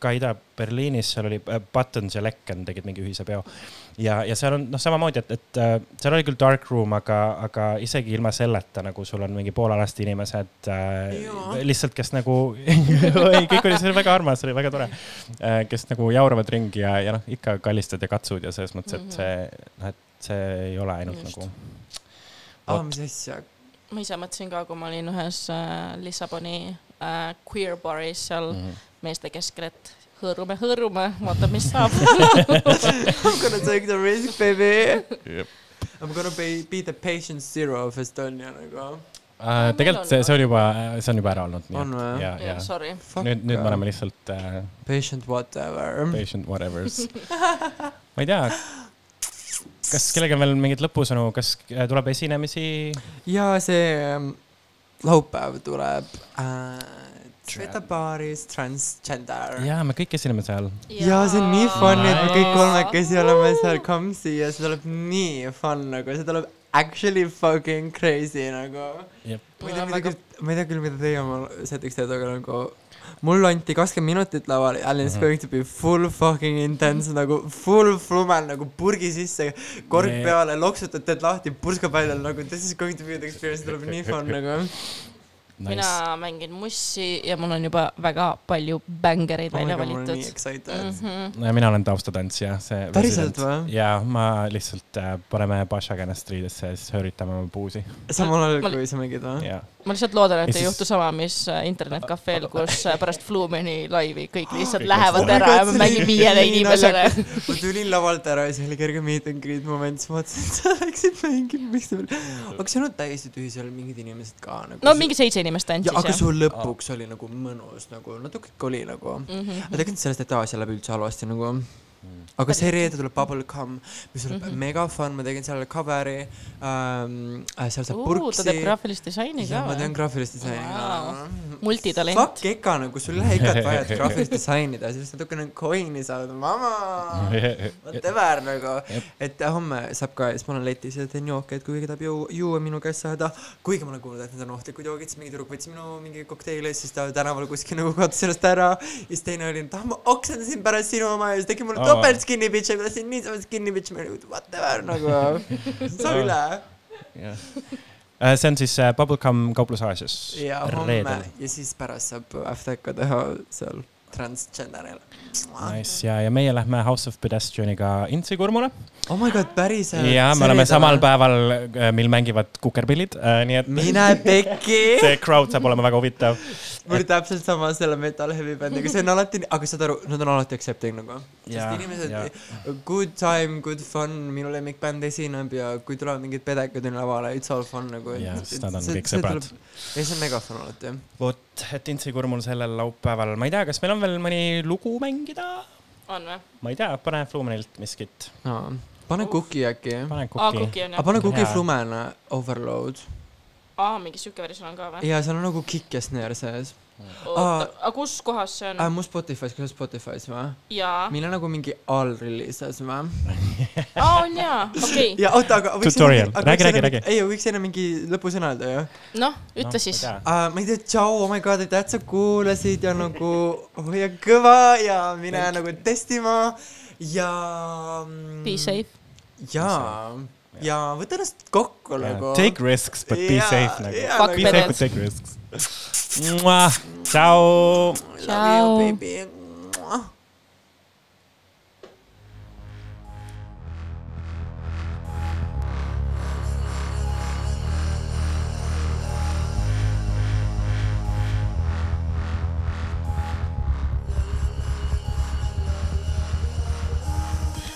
ka Ida-Berliinis, seal oli äh, Buttons ja Lecken tegid mingi ühise peo. ja, ja seal on noh, samamoodi, et, et äh, seal oli küll dark room, aga, aga isegi ilma selleta nagu sul on mingi poolalasti inimesed äh, lihtsalt, kes nagu, oi, kõik oli, see oli väga armas, see oli väga tore äh,. kes nagu jauravad ringi ja, ja noh, ikka kallistad ja katsud ja selles mõttes, et see, noh, et see ei ole ainult Just. nagu aa, mis asja? ma ise mõtlesin ka, kui ma olin ühes äh, Lissaboni äh, queer baris seal mm. -hmm. meeste keskel, et hõõrume, hõõrume, vaata, mis saab. I'm gonna take the risk baby Jep. I m gonna be, be the patient zero of Estonia nagu Uh, tegelikult see, see oli juba, see on juba ära olnud. On või? ja, ja sorry. nüüd, nüüd me oleme lihtsalt uh, patient whatever patient whatever's. ma ei tea, kas kellelgi on veel mingeid lõpusõnu, kas äh, tuleb esinemisi? ja see ähm, laupäev tuleb äh, Sveta baaris Transgender. Jaa, me kõik esineme seal. ja see on nii fun, et me kõik kolmekesi oleme seal Kamsi ja see tuleb nii fun nagu, see tuleb actually fucking crazy nagu. Ma ei tea, ma ei tea küll, mida teie oma setiks teete, aga nagu mul anti kakskümmend minutit lauale and it's going to be full fucking intense nagu full flumel nagu purgi sisse, kork Nee. peale, loksutad, teed lahti, purskab välja nagu this is going to be the experience, tuleb nii fun nagu. mina mängin mussi ja mul on juba väga palju bängereid välja Oh on nii valitud. excited Mm mm. -hmm. mina olen taustatantsija, see. Päriselt või? jaa, ma lihtsalt äh, paneme Paša käest riidesse ja siis hööritame oma puusi. samal ajal, Ma- kui sa mängid või? jaa. Ma lihtsalt loodan, et Ja ei siis- juhtu sama, mis äh, internetkafeel, kus äh, pärast Flumeni laivi kõik lihtsalt Kõik lähevad lihtsalt- ära ja ma mängin viiele inimesele. ma tulin lavalt ära ja siis oli kerge meet and greet moment, siis ma mõtlesin, et sa läksid mängima, miks sa veel. aga see on täiesti tühi, seal olid mingid inimesed ka nagu. no mingi seitse inimest ja tantsis aga jah. su lõpuks oli nagu mõnus nagu, natuke oli nagu. Mhm. aga tegelikult sellest, et Aasia läheb üldse halvasti nagu. Aga see reede tuleb Bubblegum, mis tuleb mm. -hmm. mega fun, ma tegin selle cover'i ähm,. seal saab ta teeb purksi. graafilist disaini ka ja ma teen või? graafilist disaini ka. multitalent. Fuck Eka nagu, sul ei lähe ikat vaja, et graafilist disainida, siis natukene coin'i saada, mama. Whatever nagu, et homme saab ka ja siis ma olen letis ja teen jooke, et kui keegi tahab juua, juua minu käest saada. kuigi ma olen kuulnud, et need on ohtlikud joogid, siis mingi tüdruk võttis minu mingi kokteili ja siis ta tänaval kuskil nagu kaotas ennast ära. ja siis teine oli, et ah ma oksendasin pärast sinu oma ja siis tegi mulle Aa. Topelt skinny bitch'i, ma tahtsin niisama skinny bitch'i, ma olin whatever nagu, saa üle. Äh, see on siis äh, Bubblegum kauplus Aasias. ja homme ja siis pärast saab FTK teha seal transgender'ile. Nice ja, ja meie lähme House of Pedestrianiga Intsi kurmule. oh my god, päriselt. ja me oleme samal. päeval, mil mängivad kukerpillid, nii et mine pekki. see crowd saab olema väga huvitav. mul oli täpselt sama selle metal heavy bändiga, see on alati, aga saad aru, nad on alati accepting nagu. Sest inimesed good time, good fun, minu lemmikbänd esineb ja kui tulevad mingid pedekad on lavale, it's all fun nagu. Jaa, sest nad on kõik sõbrad.. ja see on mega fun alati. vot, et Intsi kurmul sellel laupäeval, ma ei tea, kas meil on veel mõni lugu mängida? on või? ma ei tea, pane Flumenilt miskit, pane Cooki äkki. pane aa, kuki. Kuki aga jah. pane Jaa. Flumena Overload. aa, mingi siuke versioon on ka või? ja seal on nagu kick ja snare sees oota, aga kus kohas see on? mu Spotify's, kas Spotify's või? jaa. meil on nagu mingi all releases või? aa, on jaa, okei. ja oota, aga Tutorial. Räägi, räägi, räägi. ei, võiks enne mingi lõpusõna öelda ju noh, ütle siis. uh,. ma ei tea, tšau, oh my god, aitäh, et sa kuulasid ja nagu hoia kõva ja mine nagu testima ja. Be safe. ja, ja võta ennast kokku nagu. Take risks, but be Jaa, safe nagu jaa, Fuck Be safe, peded. but take risks. tšau. Love you Ciao. baby.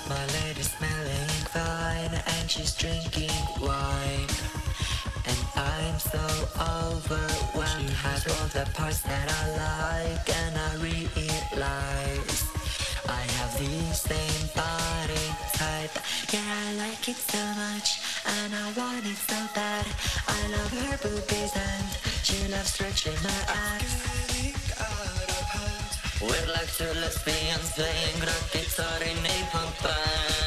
My lady's smelling fine and she's drinking wine. And I'm so overwhelmed. She has all the parts that I like and I realize I have the same body type. Yeah, I like it so much and I want it so bad. I love her boobies and she loves stretching my ass. We're like two lesbians playing rock guitar in a punk band.